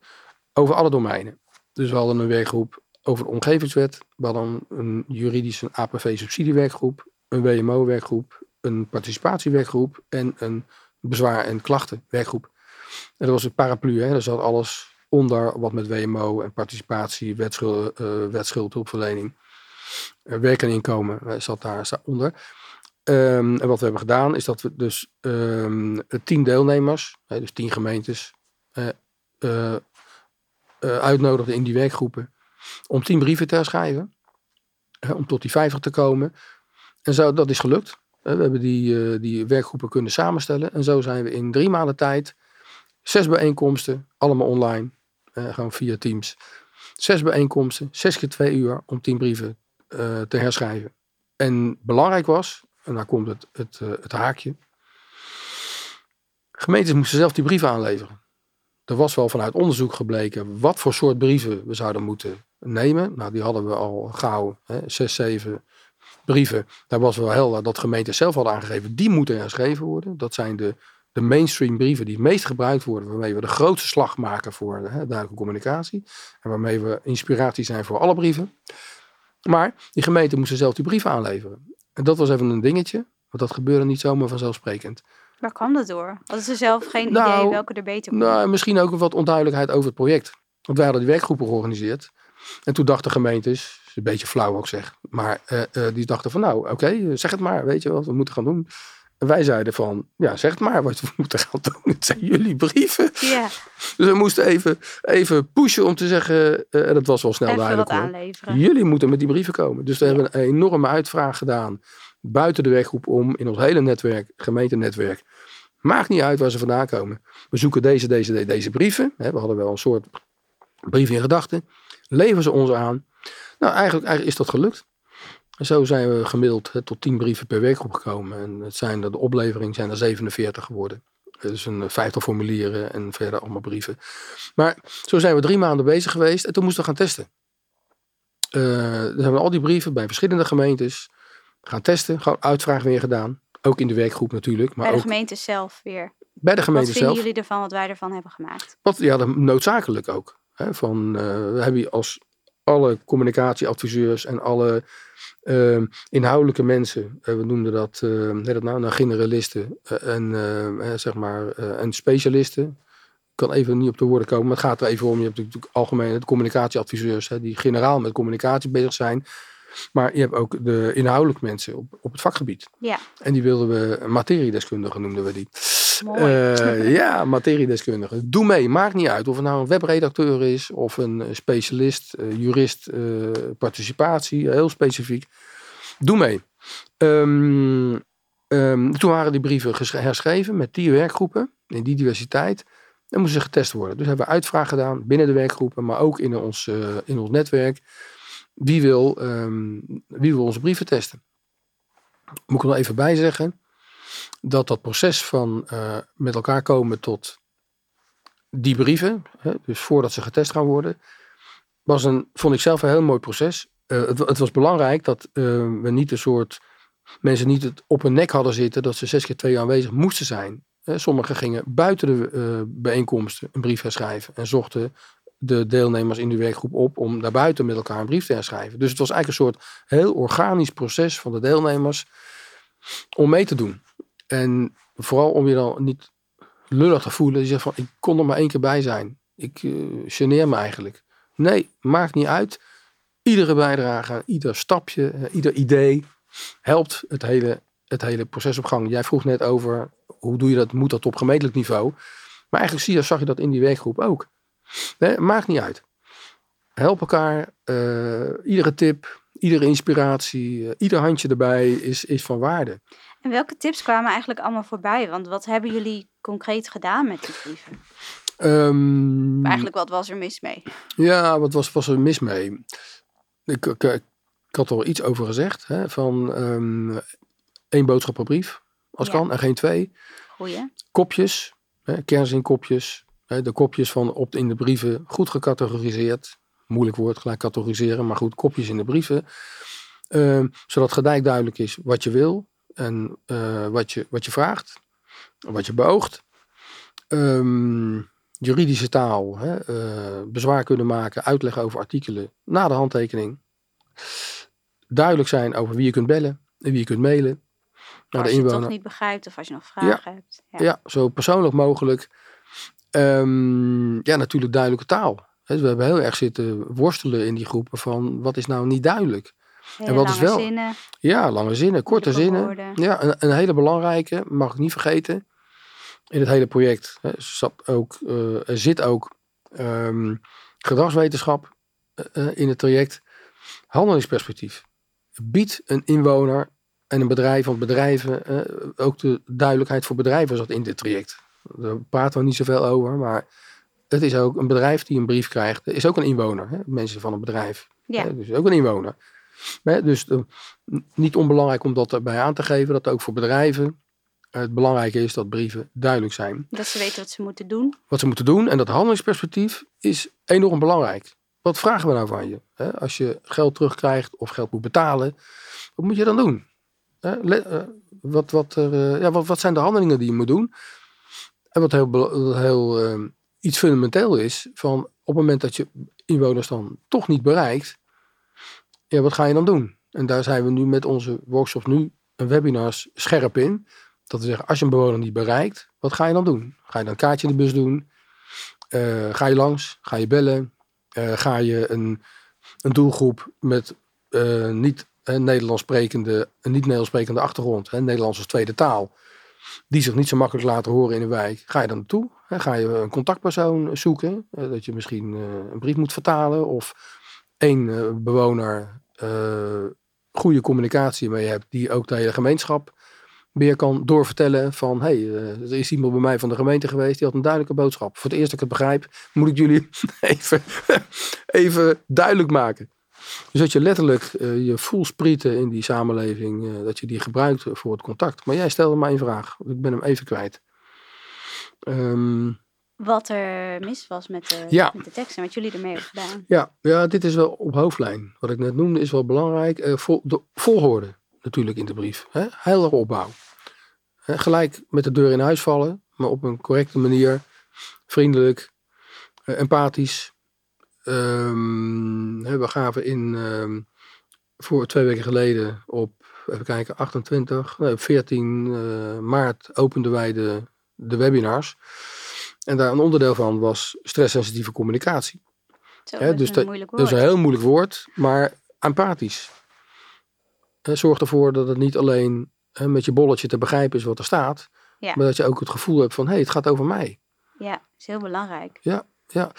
over alle domeinen. Dus we hadden een werkgroep over de omgevingswet, we hadden een juridische APV-subsidiewerkgroep, een WMO-werkgroep, een participatiewerkgroep en een bezwaar- en klachtenwerkgroep. En dat was een paraplu, hè? daar zat alles onder wat met WMO en participatie, wetschuld, wetschuld hulpverlening, eh, werk en inkomen eh, zat daar onder. Ehm, en wat we hebben gedaan is dat we dus ehm, tien deelnemers, dus tien gemeentes, uitnodigden in die werkgroepen om tien brieven te herschrijven. hè, om tot die vijftig te komen. En zo, dat is gelukt. Eh, we hebben die, eh, die werkgroepen kunnen samenstellen. En zo zijn we in drie maanden tijd zes bijeenkomsten, allemaal online, eh, gewoon via Teams. Zes bijeenkomsten, zes keer twee uur om tien brieven te herschrijven. En belangrijk was, en daar komt het, het, het haakje. Gemeentes moesten zelf die brieven aanleveren. Er was wel vanuit onderzoek gebleken wat voor soort brieven we zouden moeten nemen. Nou, die hadden we al gauw, hè, zes, zeven brieven. Daar was wel helder dat gemeenten zelf hadden aangegeven, die moeten herschreven worden. Dat zijn de, de mainstream brieven die het meest gebruikt worden, waarmee we de grootste slag maken voor hè, duidelijke communicatie. En waarmee we inspiratie zijn voor alle brieven. Maar die gemeenten moesten zelf die brieven aanleveren. En dat was even een dingetje, want dat gebeurde niet zomaar vanzelfsprekend. Waar kwam dat door? Hadden ze zelf geen Nou, idee welke er beter kon? Nou, en misschien ook wat onduidelijkheid over het project. Want wij hadden die werkgroepen georganiseerd. En toen dachten gemeentes, een beetje flauw ook zeg, maar eh, eh, die dachten van nou, oké, zeg het maar, weet je wat we moeten gaan doen. En wij zeiden van, ja, zeg het maar wat we moeten gaan doen. Het zijn jullie brieven. ja, Dus we moesten even, even pushen om te zeggen, eh, en dat was wel snel even duidelijk aanleveren. Jullie moeten met die brieven komen. Dus we hebben een enorme uitvraag gedaan. Buiten de werkgroep om. In ons hele netwerk. Gemeentenetwerk. Maakt niet uit waar ze vandaan komen. We zoeken deze, deze, deze, deze brieven. We hadden wel een soort brief in gedachten. Leveren ze ons aan. Nou, eigenlijk, eigenlijk is dat gelukt. En zo zijn we gemiddeld hè, tot 10 brieven per werkgroep gekomen. En het zijn de oplevering zijn er 47 geworden. Dus een vijftal formulieren en verder allemaal brieven. Maar zo zijn we drie maanden bezig geweest. En toen moesten we gaan testen. Eh, dan hebben we al die brieven bij verschillende gemeentes gaan testen. Gewoon uitvraag weer gedaan. Ook in de werkgroep natuurlijk. Maar Bij de ook gemeente zelf weer. bij de Wat gemeente vinden zelf. jullie ervan wat wij ervan hebben gemaakt? Wat, ja, noodzakelijk ook. Hè, van, eh, we hebben als alle communicatieadviseurs en alle eh, inhoudelijke mensen, eh, we noemden dat, eh hoe heet dat nou, nou generalisten eh, en, eh, eh, zeg maar, eh, en specialisten. Ik kan even niet op de woorden komen, maar het gaat er even om. Je hebt natuurlijk algemeen de communicatieadviseurs, hè, die generaal met communicatie bezig zijn. Maar je hebt ook de inhoudelijke mensen op, op het vakgebied. Ja, En die wilden we materiedeskundigen noemden we die. Eh, ja, materiedeskundige. Doe mee, maakt niet uit of het nou een webredacteur is of een eh, specialist, eh, jurist, participatie, heel specifiek. Doe mee. Ehm, ehm, toen waren die brieven herschreven met die werkgroepen in die diversiteit. En moesten ze getest worden. Dus hebben we uitvraag gedaan binnen de werkgroepen, maar ook in ons, in ons netwerk. Wie wil, ehm, wie wil onze brieven testen? Moet ik er nog even bij zeggen dat dat proces van eh, met elkaar komen tot die brieven, hè, dus voordat ze getest gaan worden, was een, vond ik zelf een heel mooi proces. Uh, het, het, was belangrijk dat uh, we niet een soort mensen niet het op hun nek hadden zitten dat ze zes keer twee jaar aanwezig moesten zijn. sommigen gingen buiten de bijeenkomsten een brief herschrijven en zochten de deelnemers in die werkgroep op om daarbuiten met elkaar een brief te herschrijven. Dus het was eigenlijk een soort heel organisch proces van de deelnemers om mee te doen. En vooral om je dan niet lullig te voelen. Je zegt van, ik kon er maar één keer bij zijn. Ik uh, geneer me eigenlijk. Nee, maakt niet uit. Iedere bijdrage, ieder stapje, uh, ieder idee helpt het hele, het hele proces op gang. Jij vroeg net over, hoe doe je dat? Moet dat op gemeentelijk niveau? Maar eigenlijk zie zag je dat in die werkgroep ook. Nee, maakt niet uit. Help elkaar. Uh, iedere tip, iedere inspiratie, ieder handje erbij is, is van waarde. En welke tips kwamen eigenlijk allemaal voorbij? Want wat hebben jullie concreet gedaan met die brieven? Um, eigenlijk, wat was er mis mee? Ja, wat was, was er mis mee? Ik, ik, ik had er iets over gezegd. Hè, van um, één boodschap per brief, als ja. kan, en geen twee. Goeie. Kopjes, hè, kernzinkopjes. Hè, de kopjes van op in de brieven goed gecategoriseerd. Moeilijk woord, gelijk categoriseren, maar goed, kopjes in de brieven. Um, zodat gelijk duidelijk is wat je wil en uh, wat, je, wat je vraagt, wat je beoogt. Um, juridische taal, hè, uh, bezwaar kunnen maken, uitleg over artikelen na de handtekening. Duidelijk zijn over wie je kunt bellen en wie je kunt mailen. Naar als de inwoner. je het toch niet begrijpt of als je nog vragen ja. hebt. Ja. ja. zo persoonlijk mogelijk. Um, ja, natuurlijk duidelijke taal. We hebben heel erg zitten worstelen in die groepen van wat is nou niet duidelijk. Hele en wat is wel. Zinnen. Ja, lange zinnen, korte zinnen. Woorden. Ja, een, een, hele belangrijke, mag ik niet vergeten. In het hele project hè, zat ook, uh, er zit ook um, gedragswetenschap uh, in het traject. Handelingsperspectief. Biedt een inwoner en een bedrijf, want bedrijven, uh, ook de duidelijkheid voor bedrijven zat in dit traject. Daar praten we niet zoveel over, maar het is ook een bedrijf die een brief krijgt, is ook een inwoner. Hè? Mensen van een bedrijf. Ja. Hè? Dus ook een inwoner. Dus uh, niet onbelangrijk om dat erbij aan te geven, dat ook voor bedrijven het belangrijke is dat brieven duidelijk zijn. Dat ze weten wat ze moeten doen. Wat ze moeten doen en dat handelingsperspectief is enorm belangrijk. Wat vragen we nou van je? Als je geld terugkrijgt of geld moet betalen, wat moet je dan doen? Wat, wat, er, ja, wat, wat zijn de handelingen die je moet doen? En wat heel, heel iets fundamenteel is, van op het moment dat je inwoners dan toch niet bereikt, ja, wat ga je dan doen? En daar zijn we nu met onze workshops nu en webinars scherp in. Dat we zeggen, als je een bewoner niet bereikt, wat ga je dan doen? Ga je dan een kaartje in de bus doen? Uh, ga je langs? Ga je bellen? Uh, ga je een, een doelgroep met uh, niet Nederlands sprekende, een niet Nederlands sprekende achtergrond, hè, Nederlands als tweede taal, die zich niet zo makkelijk laten horen in een wijk, ga je dan naartoe? Hè, ga je een contactpersoon zoeken? dat je misschien een brief moet vertalen of één bewoner goede communicatie mee hebt, die ook de hele gemeenschap meer kan doorvertellen van hey, er is iemand bij mij van de gemeente geweest, die had een duidelijke boodschap. Voor het eerst dat ik het begrijp, moet ik jullie even, even duidelijk maken. Dus dat je letterlijk uh, je voelsprieten in die samenleving, dat je die gebruikt voor het contact. Maar jij stelde mij een vraag, ik ben hem even kwijt. Um, wat er mis was met de, ja. met de tekst en wat jullie ermee hebben gedaan. Ja, ja, dit is wel op hoofdlijn. Wat ik net noemde is wel belangrijk. Uh, vol, de volgorde natuurlijk in de brief. Hè? Heldere opbouw. Hè? Gelijk met de deur in huis vallen, maar op een correcte manier. Vriendelijk, uh, empathisch. Um, we gaven in, um, voor twee weken geleden op, even kijken, 28, nee, 14 uh, maart openden wij de, de webinars. En daar een onderdeel van was stresssensitieve communicatie. Zo, He, dus dat, dat, is een heel moeilijk woord, maar empathisch. He, zorg ervoor dat het niet alleen he, met je bolletje te begrijpen is wat er staat, ja. maar dat je ook het gevoel hebt van hé, hey, het gaat over mij. Ja, is heel belangrijk. Ja, ja.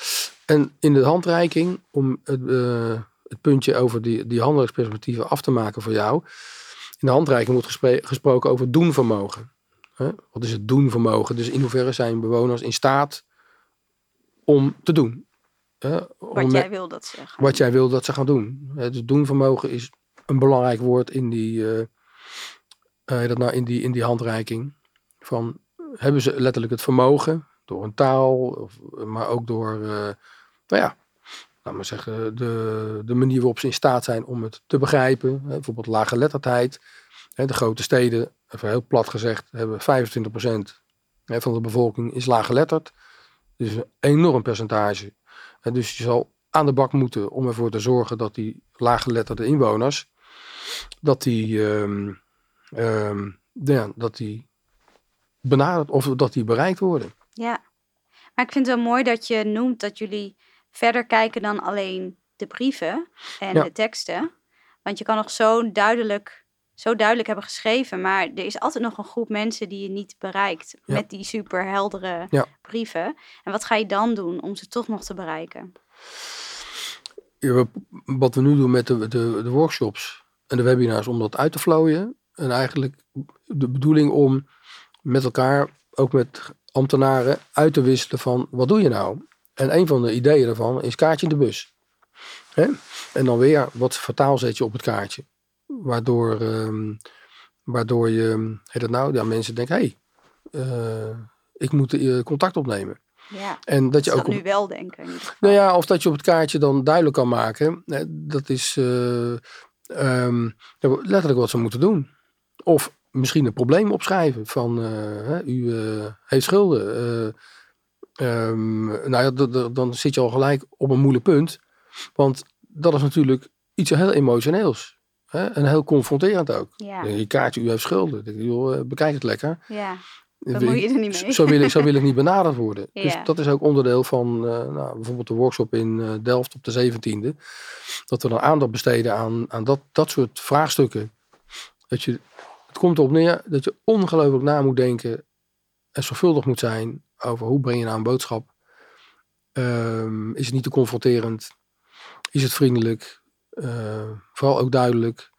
En in de handreiking, om het, uh, het puntje over die, die handelingsperspectieven af te maken voor jou. In de handreiking wordt gesproken over doenvermogen. Hè? Wat is het doenvermogen? Dus in hoeverre zijn bewoners in staat om te doen? Hè? Om wat jij wil dat ze gaan Wat jij wil dat ze gaan doen. Hè? Dus doenvermogen is een belangrijk woord in die, uh, uh, dat nou, in die, in die handreiking. Van, hebben ze letterlijk het vermogen? Door een taal, of, maar ook door, uh, nou ja, laat maar zeggen, de, de manier waarop ze in staat zijn om het te begrijpen. Hè, bijvoorbeeld lage letterdheid. Hè, de grote steden, even heel plat gezegd, hebben 25% hè, van de bevolking is laaggeletterd. Dus een enorm percentage. Hè, dus je zal aan de bak moeten om ervoor te zorgen dat die laaggeletterde inwoners, dat die, um, um, ja, dat die benaderd of dat die bereikt worden. Ja, maar ik vind het wel mooi dat je noemt dat jullie verder kijken dan alleen de brieven en de teksten. Want je kan nog zo duidelijk, zo duidelijk hebben geschreven, maar er is altijd nog een groep mensen die je niet bereikt met die super heldere brieven. En wat ga je dan doen om ze toch nog te bereiken? wat we nu doen met de, de, de workshops en de webinars, om dat uit te vlooien. En eigenlijk de bedoeling om met elkaar, ook met ambtenaren, uit te wisselen van wat doe je nou? En een van de ideeën daarvan is kaartje in de bus. Hè? En dan weer wat vertaal zet je op het kaartje. Waardoor, uh, waardoor je, heet dat nou, ja, mensen denken, hé, hey, uh, ik moet uh, contact opnemen. Ja, en dat je ook nu wel denken. Nou ja, of dat je op het kaartje dan duidelijk kan maken. Dat is uh, um, letterlijk wat ze moeten doen. Of misschien een probleem opschrijven van uh, u uh, heeft schulden. Um, nou ja, dan zit je al gelijk op een moeilijk punt. Want dat is natuurlijk iets heel emotioneels. Hè? En heel confronterend ook. Ja. Je kaartje, u heeft schulden. Bekijk het lekker. Ja. Moet je er niet mee. Zo wil ik, zo wil ik niet benaderd worden. Dus dat is ook onderdeel van uh, nou, bijvoorbeeld de workshop in uh, Delft op de 17e. Dat we dan aandacht besteden aan, aan dat, dat soort vraagstukken. Dat je, het komt erop neer dat je ongelooflijk na moet denken en zorgvuldig moet zijn over hoe breng je nou een boodschap. Um, is het niet te confronterend? Is het vriendelijk? Uh, vooral ook duidelijk.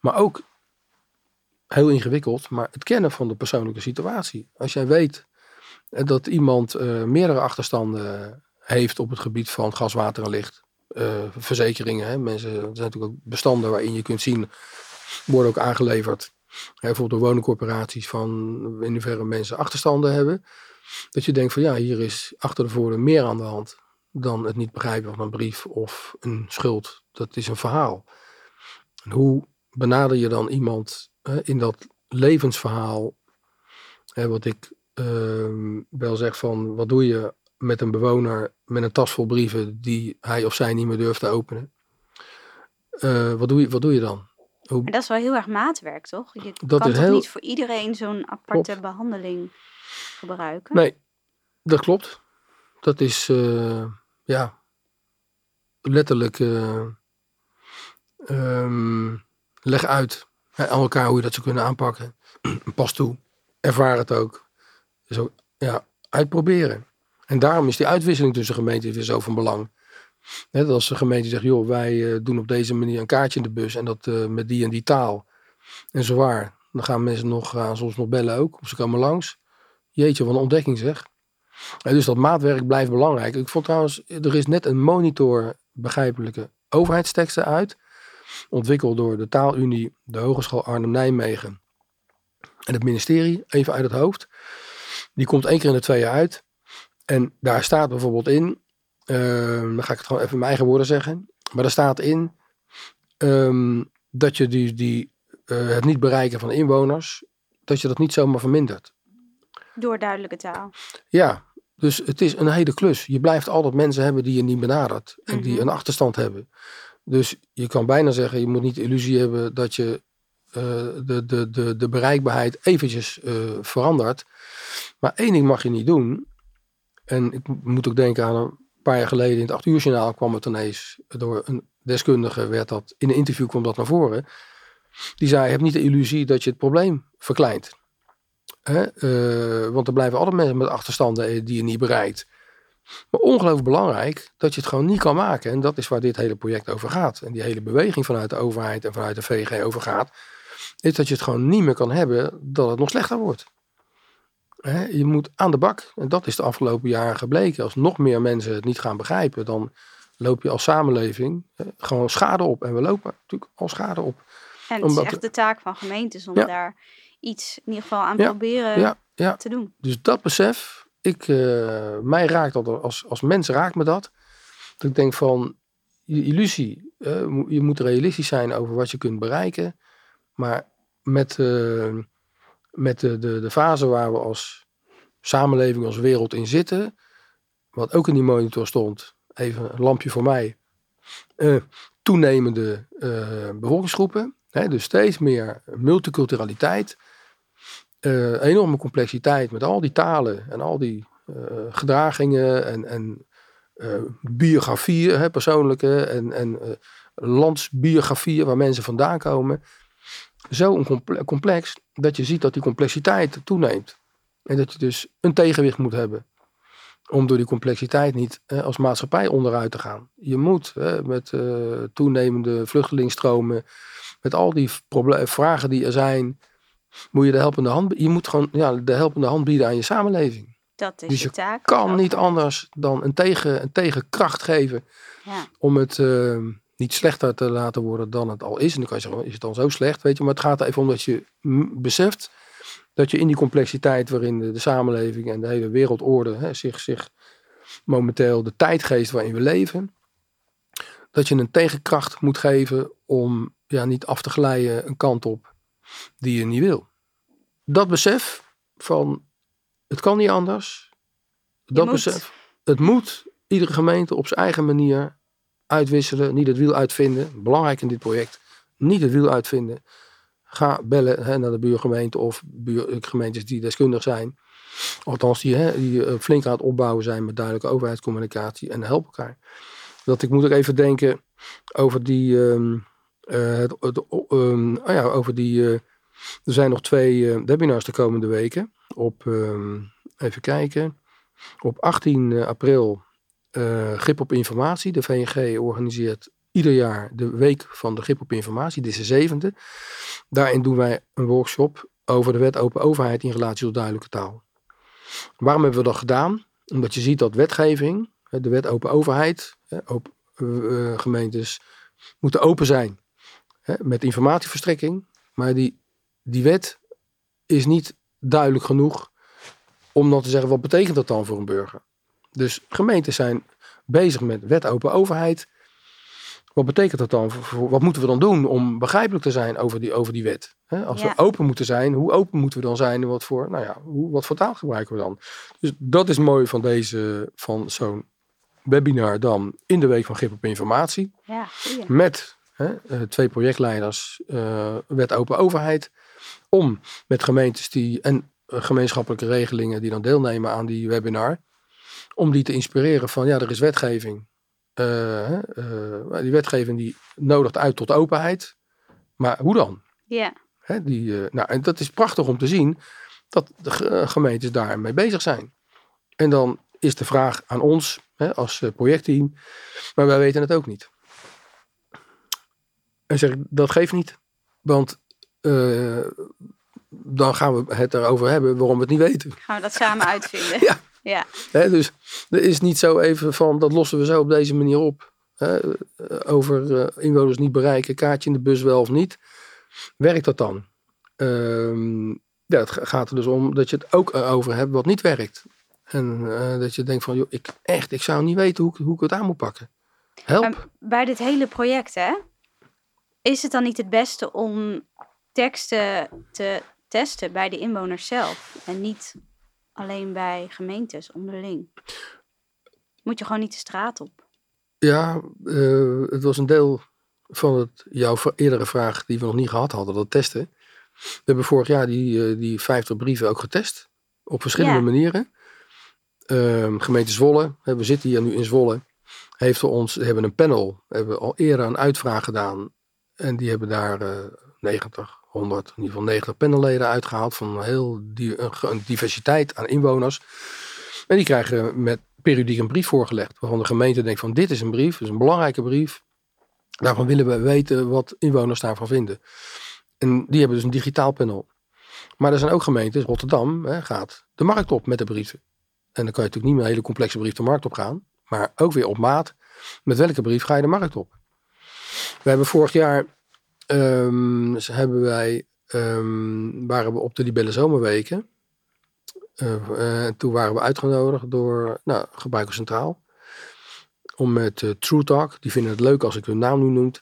maar ook heel ingewikkeld, maar het kennen van de persoonlijke situatie. Als jij weet eh, dat iemand meerdere achterstanden heeft op het gebied van gas, water en licht, verzekeringen, hè, mensen, er zijn natuurlijk ook bestanden waarin je kunt zien, worden ook aangeleverd. Hè, bijvoorbeeld door woningcorporaties van in hoeverre mensen achterstanden hebben. Dat je denkt van ja, hier is achter de voordeur meer aan de hand dan het niet begrijpen van een brief of een schuld. Dat is een verhaal. En hoe benader je dan iemand in dat levensverhaal, wat ik ehm, wel zeg van, wat doe je met een bewoner met een tas vol brieven die hij of zij niet meer durft te openen? Uh, wat, doe je, wat doe je dan? Hoe... Maar dat is wel heel erg maatwerk, toch? Je dat kan toch heel... niet voor iedereen zo'n aparte behandeling gebruiken? Nee, dat klopt. Dat is, uh, ja, letterlijk uh, um, leg uit aan elkaar hoe je dat zou kunnen aanpakken. Pas toe. Ervaar het ook. Zo, ja, uitproberen. En daarom is die uitwisseling tussen gemeenten weer zo van belang. Net als de gemeente zegt, joh, wij eh, doen op deze manier een kaartje in de bus en dat uh, met die en die taal. En zo waar. Dan gaan mensen nog, gaan soms nog bellen ook, of ze komen langs. Jeetje, wat een ontdekking zeg. Dus dat maatwerk blijft belangrijk. Ik vond trouwens, er is net een monitor begrijpelijke overheidsteksten uit ontwikkeld door de Taalunie, de Hogeschool Arnhem-Nijmegen en het ministerie, even uit het hoofd. Die komt één keer in de twee jaar uit. En daar staat bijvoorbeeld in, uh, dan ga ik het gewoon even in mijn eigen woorden zeggen, maar daar staat in ehm, dat je die, die, uh, het niet bereiken van inwoners, dat je dat niet zomaar vermindert. Door duidelijke taal. Ja, dus het is een hele klus. Je blijft altijd mensen hebben die je niet benadert en die mhm. een achterstand hebben. Dus je kan bijna zeggen, je moet niet de illusie hebben dat je uh, de, de, de, de bereikbaarheid eventjes uh, verandert. Maar één ding mag je niet doen. En ik moet ook denken aan een paar jaar geleden in het 8 uur journaal kwam het ineens door een deskundige werd dat, in een interview kwam dat naar voren. Die zei, heb niet de illusie dat je het probleem verkleint. Hè? Uh, want er blijven altijd mensen met achterstanden die je niet bereikt. Maar ongelooflijk belangrijk dat je het gewoon niet kan maken. En dat is waar dit hele project over gaat. En die hele beweging vanuit de overheid en vanuit de VG over gaat. Is dat je het gewoon niet meer kan hebben dat het nog slechter wordt. je moet aan de bak. En dat is de afgelopen jaren gebleken. Als nog meer mensen het niet gaan begrijpen, dan loop je als samenleving gewoon schade op. En we lopen natuurlijk al schade op. En het is echt de taak van gemeentes om daar iets in ieder geval aan proberen te doen. Dus dat besef, ik, uh, mij raakt dat, als, als mens raakt me dat. Dat ik denk van, je illusie, uh, je moet realistisch zijn over wat je kunt bereiken. Maar met, uh, met de, de, de fase waar we als samenleving, als wereld in zitten, wat ook in die monitor stond, even een lampje voor mij, toenemende bevolkingsgroepen, hè, dus steeds meer multiculturaliteit, uh, enorme complexiteit met al die talen en al die uh, gedragingen en, en uh, biografieën, hè, persoonlijke en, en landsbiografieën waar mensen vandaan komen. Zo complex dat je ziet dat die complexiteit toeneemt. En dat je dus een tegenwicht moet hebben. Om door die complexiteit niet als maatschappij onderuit te gaan. Je moet met toenemende vluchtelingsstromen, met al die vragen die er zijn, moet je de helpende hand, je moet gewoon ja, de helpende hand bieden aan je samenleving. Dat is dus je, taak. kan niet anders dan een, tegen, een tegenkracht geven ja. om het uh, niet slechter te laten worden dan het al is. En dan kan je zeggen, is het dan zo slecht? Weet je, maar het gaat er even om dat je beseft dat je in die complexiteit waarin de, de samenleving en de hele wereldorde hè, zich, zich momenteel de tijdgeest waarin we leven, dat je een tegenkracht moet geven om ja, niet af te glijden een kant op die je niet wil. Dat besef van het kan niet anders. Dat besef. Het moet iedere gemeente op zijn eigen manier uitwisselen. Niet het wiel uitvinden. Belangrijk in dit project. Niet het wiel uitvinden. Ga bellen hè, naar de buurgemeente of buurgemeentes die deskundig zijn. Althans, die, hè, die uh, flink aan het opbouwen zijn met duidelijke overheidscommunicatie. En help elkaar. Dat ik moet ook even denken over die. Um, uh, het, um, oh ja, over die. Uh, er zijn nog twee webinars de komende weken. Op. Um, even kijken. Op 18 april Grip op Informatie. De VNG organiseert ieder jaar de Week van de Grip op Informatie. Dit is de zevende. Daarin doen wij een workshop over de wet open overheid in relatie tot duidelijke taal. Waarom hebben we dat gedaan? Omdat je ziet dat wetgeving, de wet open overheid, gemeentes moeten open zijn met informatieverstrekking. Maar die, die wet is niet duidelijk genoeg om dan te zeggen wat betekent dat dan voor een burger. Dus gemeenten zijn bezig met wet open overheid. Wat betekent dat dan? Wat moeten we dan doen om begrijpelijk te zijn over die, over die wet? als we open moeten zijn, hoe open moeten we dan zijn en wat voor, nou ja, hoe, wat voor taal gebruiken we dan? Dus dat is mooi van deze, van zo'n webinar dan in de week van grip op informatie. Ja, met hè, eh, twee projectleiders, uh, wet open overheid, om met gemeentes die en eh, gemeenschappelijke regelingen die dan deelnemen aan die webinar, om die te inspireren van ja, er is wetgeving. Uh, uh, die wetgeving die nodigt uit tot openheid. Maar hoe dan? Ja. Hè, die, nou, en dat is prachtig om te zien dat de gemeentes daarmee bezig zijn. En dan is de vraag aan ons hè, als projectteam, maar wij weten het ook niet. En zeg ik, dat geeft niet. Want dan gaan we het erover hebben waarom we het niet weten. Gaan we dat samen uitvinden. ja. ja. dus er is niet zo even van, dat lossen we zo op deze manier op. over uh, inwoners niet bereiken, kaartje in de bus wel of niet. Werkt dat dan? Ehm, ja, het gaat er dus om dat je het ook over hebt wat niet werkt. En uh, dat je denkt van, joh, ik, echt, ik zou niet weten hoe, hoe ik het aan moet pakken. Help. bij dit hele project, hè, is het dan niet het beste om teksten te testen bij de inwoners zelf en niet alleen bij gemeentes onderling. Moet je gewoon niet de straat op. Ja, uh, het was een deel van het, jouw eerdere vraag die we nog niet gehad hadden, dat testen. We hebben vorig jaar die, uh, die 50 brieven ook getest. Op verschillende ja. manieren. Uh, gemeente Zwolle, we zitten hier nu in Zwolle, heeft ons, hebben een panel, hebben al eerder een uitvraag gedaan. En die hebben daar 90, 100, in ieder geval 90 panelleden uitgehaald van heel die, een diversiteit aan inwoners. En die krijgen met periodiek een brief voorgelegd, waarvan de gemeente denkt van dit is een brief, is een belangrijke brief. Daarvan willen we weten wat inwoners daarvan vinden. En die hebben dus een digitaal panel. Maar er zijn ook gemeentes, Rotterdam hè, gaat de markt op met de brieven. En dan kan je natuurlijk niet met een hele complexe brief de markt op gaan, maar ook weer op maat. Met welke brief ga je de markt op? We hebben vorig jaar um, hebben wij, um, waren we op de Libelle Zomerweken. Uh, toen waren we uitgenodigd door nou, Gebruiker Centraal. Om met uh, True Talk, die vinden het leuk als ik hun naam nu noem.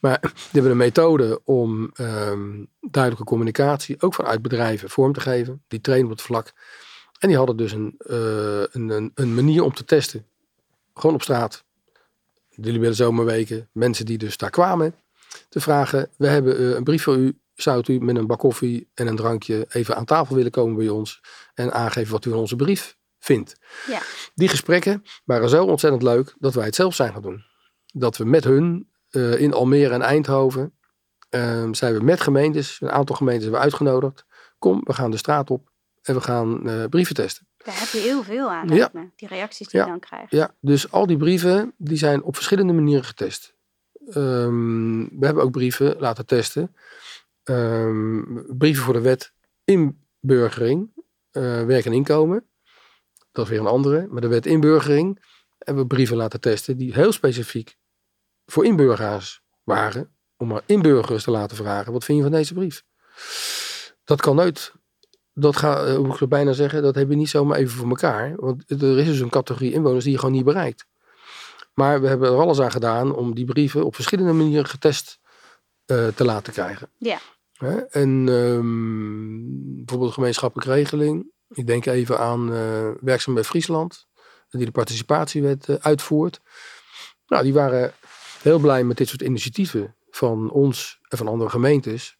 Maar die hebben een methode om um, duidelijke communicatie, ook vanuit bedrijven, vorm te geven. Die trainen op het vlak. En die hadden dus een, een, een, manier om te testen. Gewoon op straat. Jullie willen zomerweken. Mensen die dus daar kwamen. Te vragen, we hebben een brief voor u zou u met een bak koffie en een drankje even aan tafel willen komen bij ons en aangeven wat u van onze brief vindt. Ja. Die gesprekken waren zo ontzettend leuk dat wij het zelf zijn gaan doen. Dat we met hun uh, in Almere en Eindhoven uh, zijn we met gemeentes, een aantal gemeentes hebben we uitgenodigd. Kom, we gaan de straat op en we gaan uh, brieven testen. Daar heb je heel veel aan, ja. die reacties die ja. je dan krijgt. Ja, dus al die brieven die zijn op verschillende manieren getest. Um, we hebben ook brieven laten testen um, brieven voor de wet inburgering, uh, werk en inkomen. Dat is weer een andere. Maar de wet inburgering hebben we brieven laten testen die heel specifiek voor inburgeraars waren. Om maar inburgers te laten vragen, wat vind je van deze brief? Dat kan nooit. Dat ga, moet ik bijna zeggen, dat heb je niet zomaar even voor elkaar. Want er is dus een categorie inwoners die je gewoon niet bereikt. Maar we hebben er alles aan gedaan om die brieven op verschillende manieren getest uh, te laten krijgen. Ja. Hè? En um, bijvoorbeeld gemeenschappelijke regeling. Ik denk even aan uh, werkzaam bij Friesland, die de participatiewet uh, uitvoert. Nou, die waren heel blij met dit soort initiatieven van ons en van andere gemeentes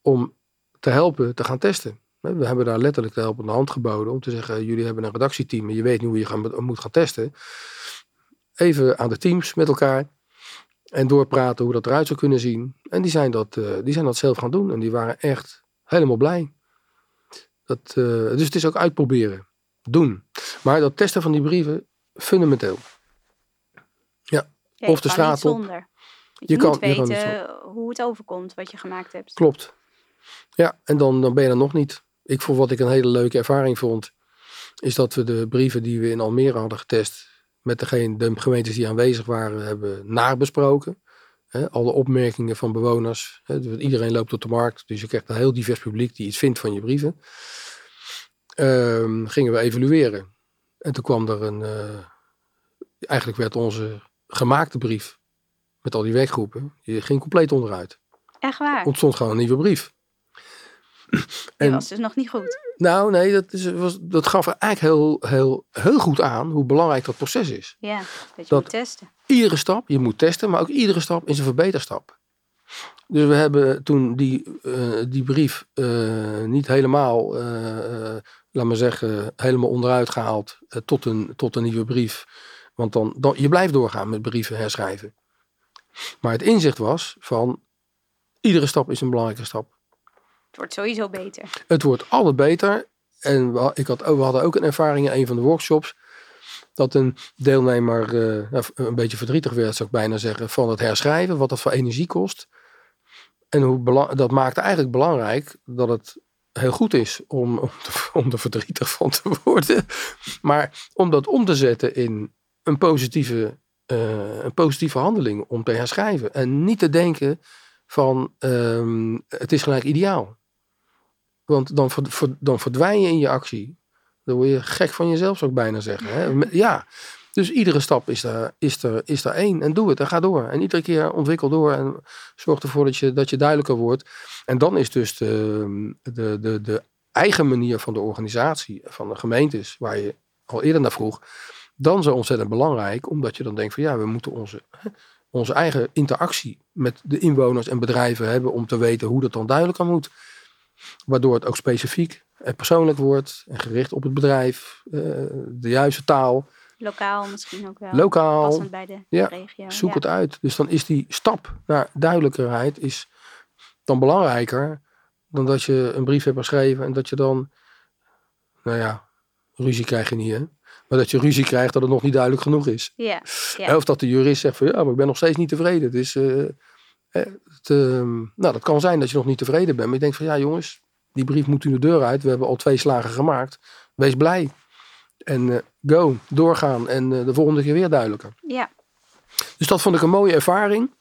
om te helpen te gaan testen. We hebben daar letterlijk de helpende hand geboden om te zeggen: jullie hebben een redactieteam en je weet nu hoe je gaan, moet gaan testen. Even aan de teams met elkaar en doorpraten hoe dat eruit zou kunnen zien. En die zijn dat, uh, die zijn dat zelf gaan doen. En die waren echt helemaal blij. Dat, uh, dus het is ook uitproberen. Doen. Maar dat testen van die brieven, fundamenteel. Ja. ja of de straat op. Zonder. Je, je, moet kan, weten je hoe het overkomt wat je gemaakt hebt. Klopt. Ja, en dan, dan ben je er nog niet. Ik vond wat ik een hele leuke ervaring vond, is dat we de brieven die we in Almere hadden getest, met degene, de gemeentes die aanwezig waren, hebben nabesproken. He, alle opmerkingen van bewoners. He, iedereen loopt op de markt, dus je krijgt een heel divers publiek die iets vindt van je brieven. Um, gingen we evalueren. En toen kwam er een. Uh, eigenlijk werd onze gemaakte brief met al die werkgroepen, die ging compleet onderuit. Echt waar? Ontstond gewoon een nieuwe brief. Die was dus nog niet goed. Nou, nee, dat, is, was, dat gaf er eigenlijk heel, heel, heel goed aan hoe belangrijk dat proces is. Ja, dat je moet testen. Iedere stap, je moet testen, maar ook iedere stap is een verbeterstap. Dus we hebben toen die, uh, die brief uh, niet helemaal, uh, laat maar zeggen, helemaal onderuit gehaald tot, een, tot een nieuwe brief. Want dan, dan, je blijft doorgaan met brieven herschrijven. Maar het inzicht was van, iedere stap is een belangrijke stap. Het wordt sowieso beter. Het wordt altijd beter. En we, ik had, we hadden ook een ervaring in een van de workshops. Dat een deelnemer uh, een beetje verdrietig werd, zou ik bijna zeggen, van het herschrijven. Wat dat voor energie kost. En hoe dat maakte eigenlijk belangrijk dat het heel goed is om, om, te, er verdrietig van te worden. Maar om dat om te zetten in een positieve, uh, een positieve handeling om te herschrijven. En niet te denken van um, het is gelijk ideaal. Want dan, dan verdwijn je in je actie. Dan word je gek van jezelf, zou ik bijna zeggen. Hè? Ja, dus iedere stap is er, is, er, is er één. En doe het en ga door. En iedere keer ontwikkel door en zorg ervoor dat je, dat je duidelijker wordt. En dan is dus de, de, de, de eigen manier van de organisatie, van de gemeentes, waar je al eerder naar vroeg, dan zo ontzettend belangrijk. Omdat je dan denkt van ja, we moeten onze, onze eigen interactie met de inwoners en bedrijven hebben om te weten hoe dat dan duidelijker moet. Waardoor het ook specifiek en persoonlijk wordt en gericht op het bedrijf, uh, de juiste taal. Lokaal misschien ook wel. Lokaal. Passend bij de ja, regio. Zoek ja. het uit. Dus dan is die stap naar duidelijkerheid is dan belangrijker dan dat je een brief hebt geschreven en dat je dan, nou ja, ruzie krijg je niet hè. Maar dat je ruzie krijgt dat het nog niet duidelijk genoeg is. Ja, ja. Of dat de jurist zegt van ja, maar ik ben nog steeds niet tevreden. Dus uh, het, uh, nou, dat kan zijn dat je nog niet tevreden bent. Maar ik denk van ja jongens, die brief moet u de deur uit. We hebben al twee slagen gemaakt. Wees blij. En uh, go, doorgaan. En uh, de volgende keer weer duidelijker. Ja. Dus dat vond ik een mooie ervaring.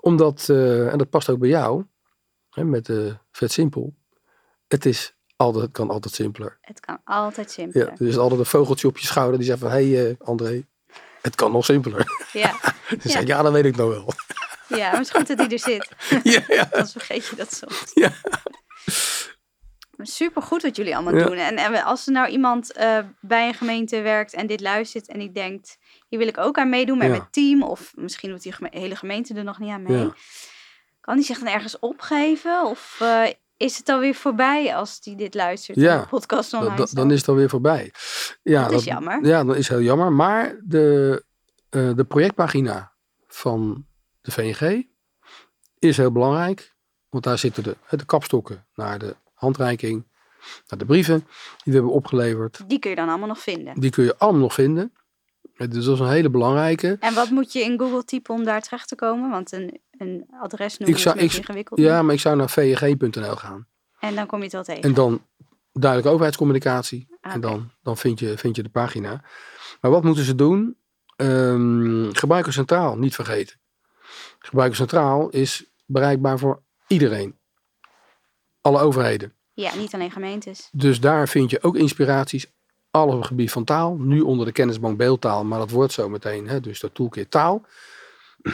Omdat, en dat past ook bij jou, hè, met Vet Simpel. Het is altijd, het kan altijd simpeler. Het kan altijd Ja, simpeler. er is altijd een vogeltje op je schouder die zegt van... Hé hey, eh, André, het kan nog simpeler. Ja, Dan Ja. zeg ik, ja, dat weet ik nog wel. Ja, maar het is goed dat hij er zit. ja, ja. Anders vergeet je dat soms. Ja. Super goed wat jullie allemaal Ja. doen. En, en als er nou iemand eh, bij een gemeente werkt en dit luistert en die denkt, hier wil ik ook aan meedoen met Ja. mijn team, of misschien doet die geme- hele gemeente er nog niet aan mee, Ja. kan die zich dan ergens opgeven? Of eh, is het alweer voorbij als die dit luistert? Ja, podcast online staat? dan is het alweer voorbij. Ja, Dat is jammer. Ja, dat is heel jammer. Maar de, eh, de projectpagina van de VNG is heel belangrijk. Want daar zitten de, de kapstokken naar de handreiking, naar de brieven die we hebben opgeleverd. Die kun je dan allemaal nog vinden. Die kun je allemaal nog vinden. Dus dat is een hele belangrijke. En wat moet je in Google typen om daar terecht te komen? Want een, een adres noemen is ik- ingewikkeld. Ja, maar ik zou naar vng.nl gaan. En dan kom je het wel tegen. En dan duidelijk overheidscommunicatie. Ah, En oké. dan, dan vind, je, vind je de pagina. Maar wat moeten ze doen? Gebruiker centraal, niet vergeten. Gebruiker centraal is bereikbaar voor iedereen. Alle overheden. Ja, niet alleen gemeentes. Dus daar vind je ook inspiraties. Alle op het gebied van taal. Nu onder de kennisbank beeldtaal, maar dat wordt zo meteen. Hè, dus de toolkit taal.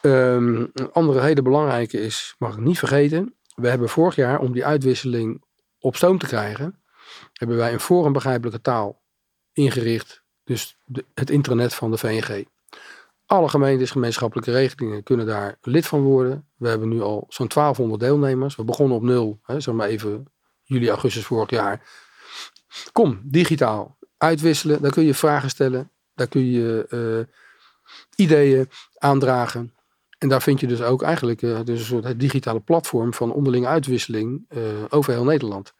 Ehm, een andere hele belangrijke is, mag ik niet vergeten. We hebben vorig jaar, om die uitwisseling op stoom te krijgen, hebben wij een forum begrijpelijke taal ingericht. Dus de- het intranet van de VNG. Alle gemeentes, gemeenschappelijke regelingen kunnen daar lid van worden. We hebben nu al zo'n 1200 deelnemers. We begonnen op nul, hè, zeg maar even juli, augustus vorig jaar. Kom, digitaal. Uitwisselen, daar kun je vragen stellen. Daar kun je eh, ideeën aandragen. En daar vind je dus ook eigenlijk eh, dus een soort digitale platform van onderlinge uitwisseling eh, over heel Nederland.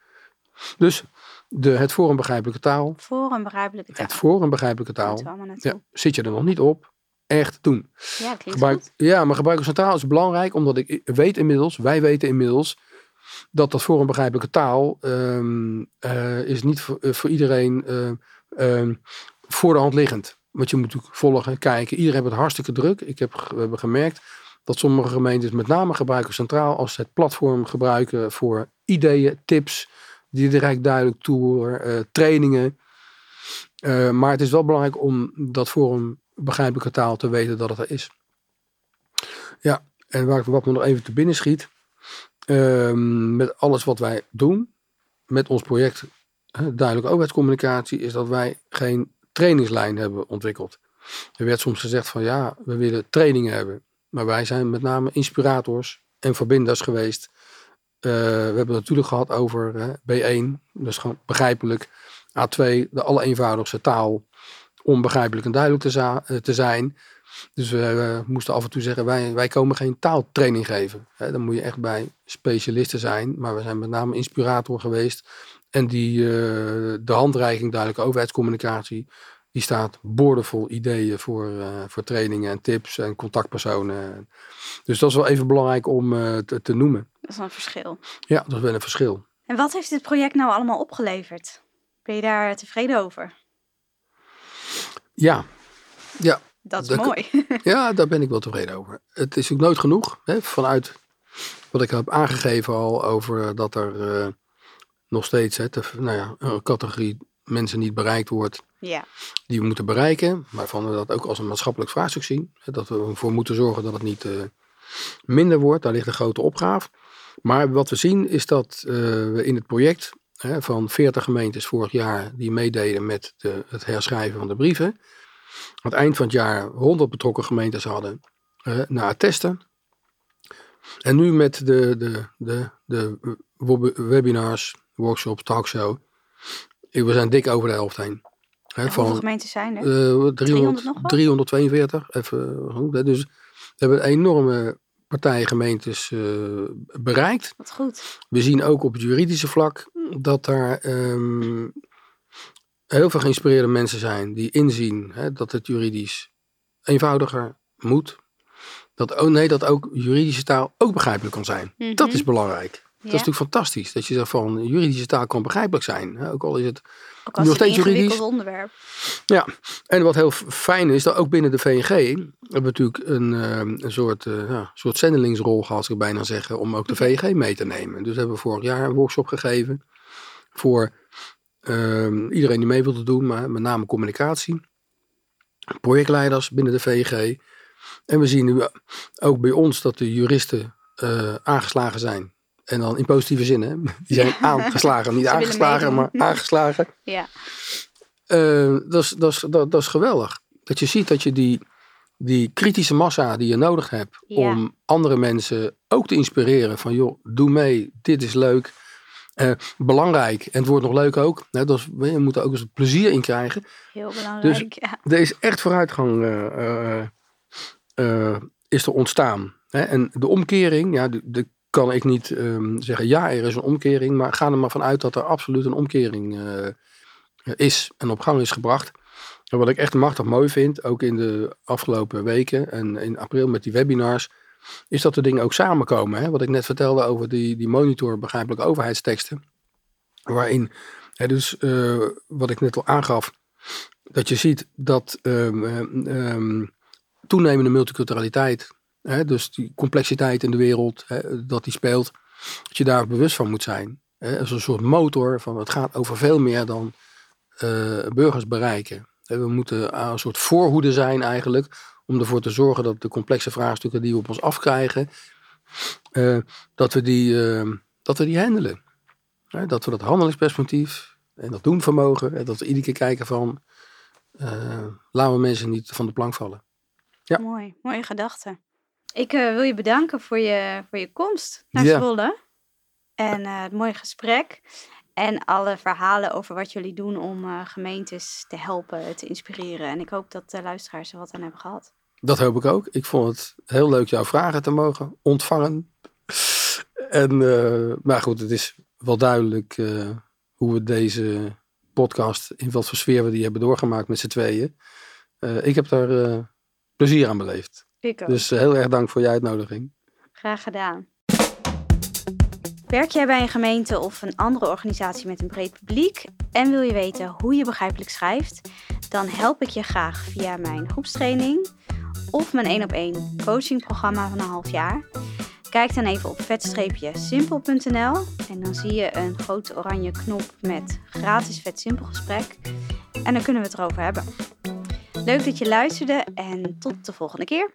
Dus de, het Forum Begrijpelijke Taal. Voor een begrijpelijke taal. Het Forum Begrijpelijke Taal. Ja, zit je er nog niet op? Echt doen. Ja, Gebruik, goed. ja, maar gebruiker centraal is belangrijk, omdat ik weet inmiddels, wij weten inmiddels, dat dat voor een begrijpelijke taal ehm, eh, is niet voor, eh, voor iedereen ehm, voor de hand liggend. Want je moet natuurlijk volgen, kijken. Iedereen heeft het hartstikke druk. Ik heb, we hebben gemerkt dat sommige gemeentes met name gebruiken centraal als het platform gebruiken voor ideeën, tips, die direct duidelijk toe, eh, trainingen. Maar het is wel belangrijk om dat een begrijpelijke taal te weten dat het er is. Ja, en waar, wat me nog even te binnen schiet. ehm, met alles wat wij doen, met ons project Duidelijk Overheidscommunicatie, is dat wij geen trainingslijn hebben ontwikkeld. Er werd soms gezegd van ja, we willen trainingen hebben. Maar wij zijn met name inspirators en verbinders geweest. Eh, we hebben het natuurlijk gehad over hè, B1, dus gewoon begrijpelijk. A2, de allereenvoudigste taal, onbegrijpelijk en duidelijk te, eh, te zijn. Dus we eh, moesten af en toe zeggen, wij, wij komen geen taaltraining geven. Hè, dan moet je echt bij specialisten zijn. Maar we zijn met name inspirator geweest. En die, eh, de handreiking, duidelijke overheidscommunicatie, die staat boordevol ideeën voor, voor trainingen en tips en contactpersonen. Dus dat is wel even belangrijk om te, te noemen. Dat is een verschil. Ja, dat is wel een verschil. En wat heeft dit project nou allemaal opgeleverd? Ben je daar tevreden over? Ja, ja, Dat is Dat- mooi. Ja, daar ben ik wel tevreden over. Het is ook nooit genoeg. Hè, vanuit wat ik heb aangegeven al over dat er eh, nog steeds hè, te- nou ja, een categorie mensen niet bereikt wordt ja, die we moeten bereiken. Waarvan we dat ook als een maatschappelijk vraagstuk zien. Hè, dat we ervoor moeten zorgen dat het niet eh, minder wordt. Daar ligt een grote opgave. Maar wat we zien is dat eh, we in het project hè, van 40 gemeentes vorig jaar die meededen met de, het herschrijven van de brieven. Aan het eind van het jaar 100 betrokken gemeentes hadden eh, na het testen. En nu met de, de, de, de web- webinars, workshops, talkshow. eh, We zijn dik over de helft heen. Hè, hoeveel gemeentes zijn er? eh, 300, nog wat? 342. Even goed. hè. Dus we hebben een enorme partij gemeentes eh, bereikt. Wat goed. We zien ook op het juridische vlak dat daar ehm, heel veel geïnspireerde mensen zijn die inzien hè, dat het juridisch eenvoudiger moet. Dat, oh nee, dat ook juridische taal ook begrijpelijk kan zijn. Dat Mhm. is belangrijk. Dat is natuurlijk fantastisch. Dat je zegt van juridische taal kan begrijpelijk zijn. Hè, ook al is het Ook nog steeds juridisch. onderwerp. ja, en wat heel fijn is, dat ook binnen de VNG hebben we natuurlijk een, eh, een soort, eh, ja, soort zendelingsrol gehad, zou ik bijna zeggen, om ook de VNG mee te nemen. Dus hebben we vorig jaar een workshop gegeven. Voor ehm, iedereen die mee wilde doen, maar met name communicatie. Projectleiders binnen de VG. En we zien nu ook bij ons dat de juristen eh, aangeslagen zijn. En dan in positieve zin, hè? Die zijn aangeslagen, niet aangeslagen, maar aangeslagen. Ja, Eh, dat, is, dat, is, dat, dat is geweldig. Dat je ziet dat je die, die kritische massa die je nodig hebt Ja. om andere mensen ook te inspireren van joh, doe mee, dit is leuk. Eh, belangrijk, en het wordt nog leuk ook. Hè, dat is, je moet er ook eens plezier in krijgen. heel belangrijk. ja. Er is echt vooruitgang eh, eh, is er ontstaan. Hè? En de omkering, ja, de, kan ik niet ehm, zeggen, ja, er is een omkering, maar ga er maar vanuit dat er absoluut een omkering is en op gang is gebracht. En wat ik echt machtig mooi vind, ook in de afgelopen weken en in april met die webinars, is dat de dingen ook samenkomen. Hè? Wat ik net vertelde over die, die monitor begrijpelijke overheidsteksten, waarin, hè, dus eh, wat ik net al aangaf, dat je ziet dat ehm, ehm, ehm, toenemende multiculturaliteit, hè, dus die complexiteit in de wereld, hè, dat die speelt, dat je daar bewust van moet zijn. Hè, als een soort motor van het gaat over veel meer dan eh, burgers bereiken. We moeten aan een soort voorhoede zijn eigenlijk, om ervoor te zorgen dat de complexe vraagstukken die we op ons afkrijgen, eh, dat, we die, eh, dat we die handelen. Hè, dat we dat handelingsperspectief en dat doenvermogen, en dat we iedere keer kijken van, eh, laten we mensen niet van de plank vallen. Ja. Mooi, mooie gedachte. Ik eh, wil je bedanken voor je, voor je komst naar Ja. Zwolle. En eh, het mooie gesprek. En alle verhalen over wat jullie doen om eh, gemeentes te helpen, te inspireren. En ik hoop dat de luisteraars er wat aan hebben gehad. Dat hoop ik ook. Ik vond het heel leuk jouw vragen te mogen ontvangen. En, eh, maar goed, het is wel duidelijk eh, hoe we deze podcast, in wat voor sfeer we die hebben doorgemaakt met z'n tweeën. Eh, ik heb daar plezier aan beleefd. Ik ook. Dus heel erg dank voor je uitnodiging. Graag gedaan. Werk jij bij een gemeente of een andere organisatie met een breed publiek en wil je weten hoe je begrijpelijk schrijft? Dan help ik je graag via mijn groepstraining of mijn 1 op 1 coachingprogramma van een half jaar. Kijk dan even op vet-simpel.nl en dan zie je een grote oranje knop met gratis vet simpel gesprek en dan kunnen we het erover hebben. Leuk dat je luisterde en tot de volgende keer.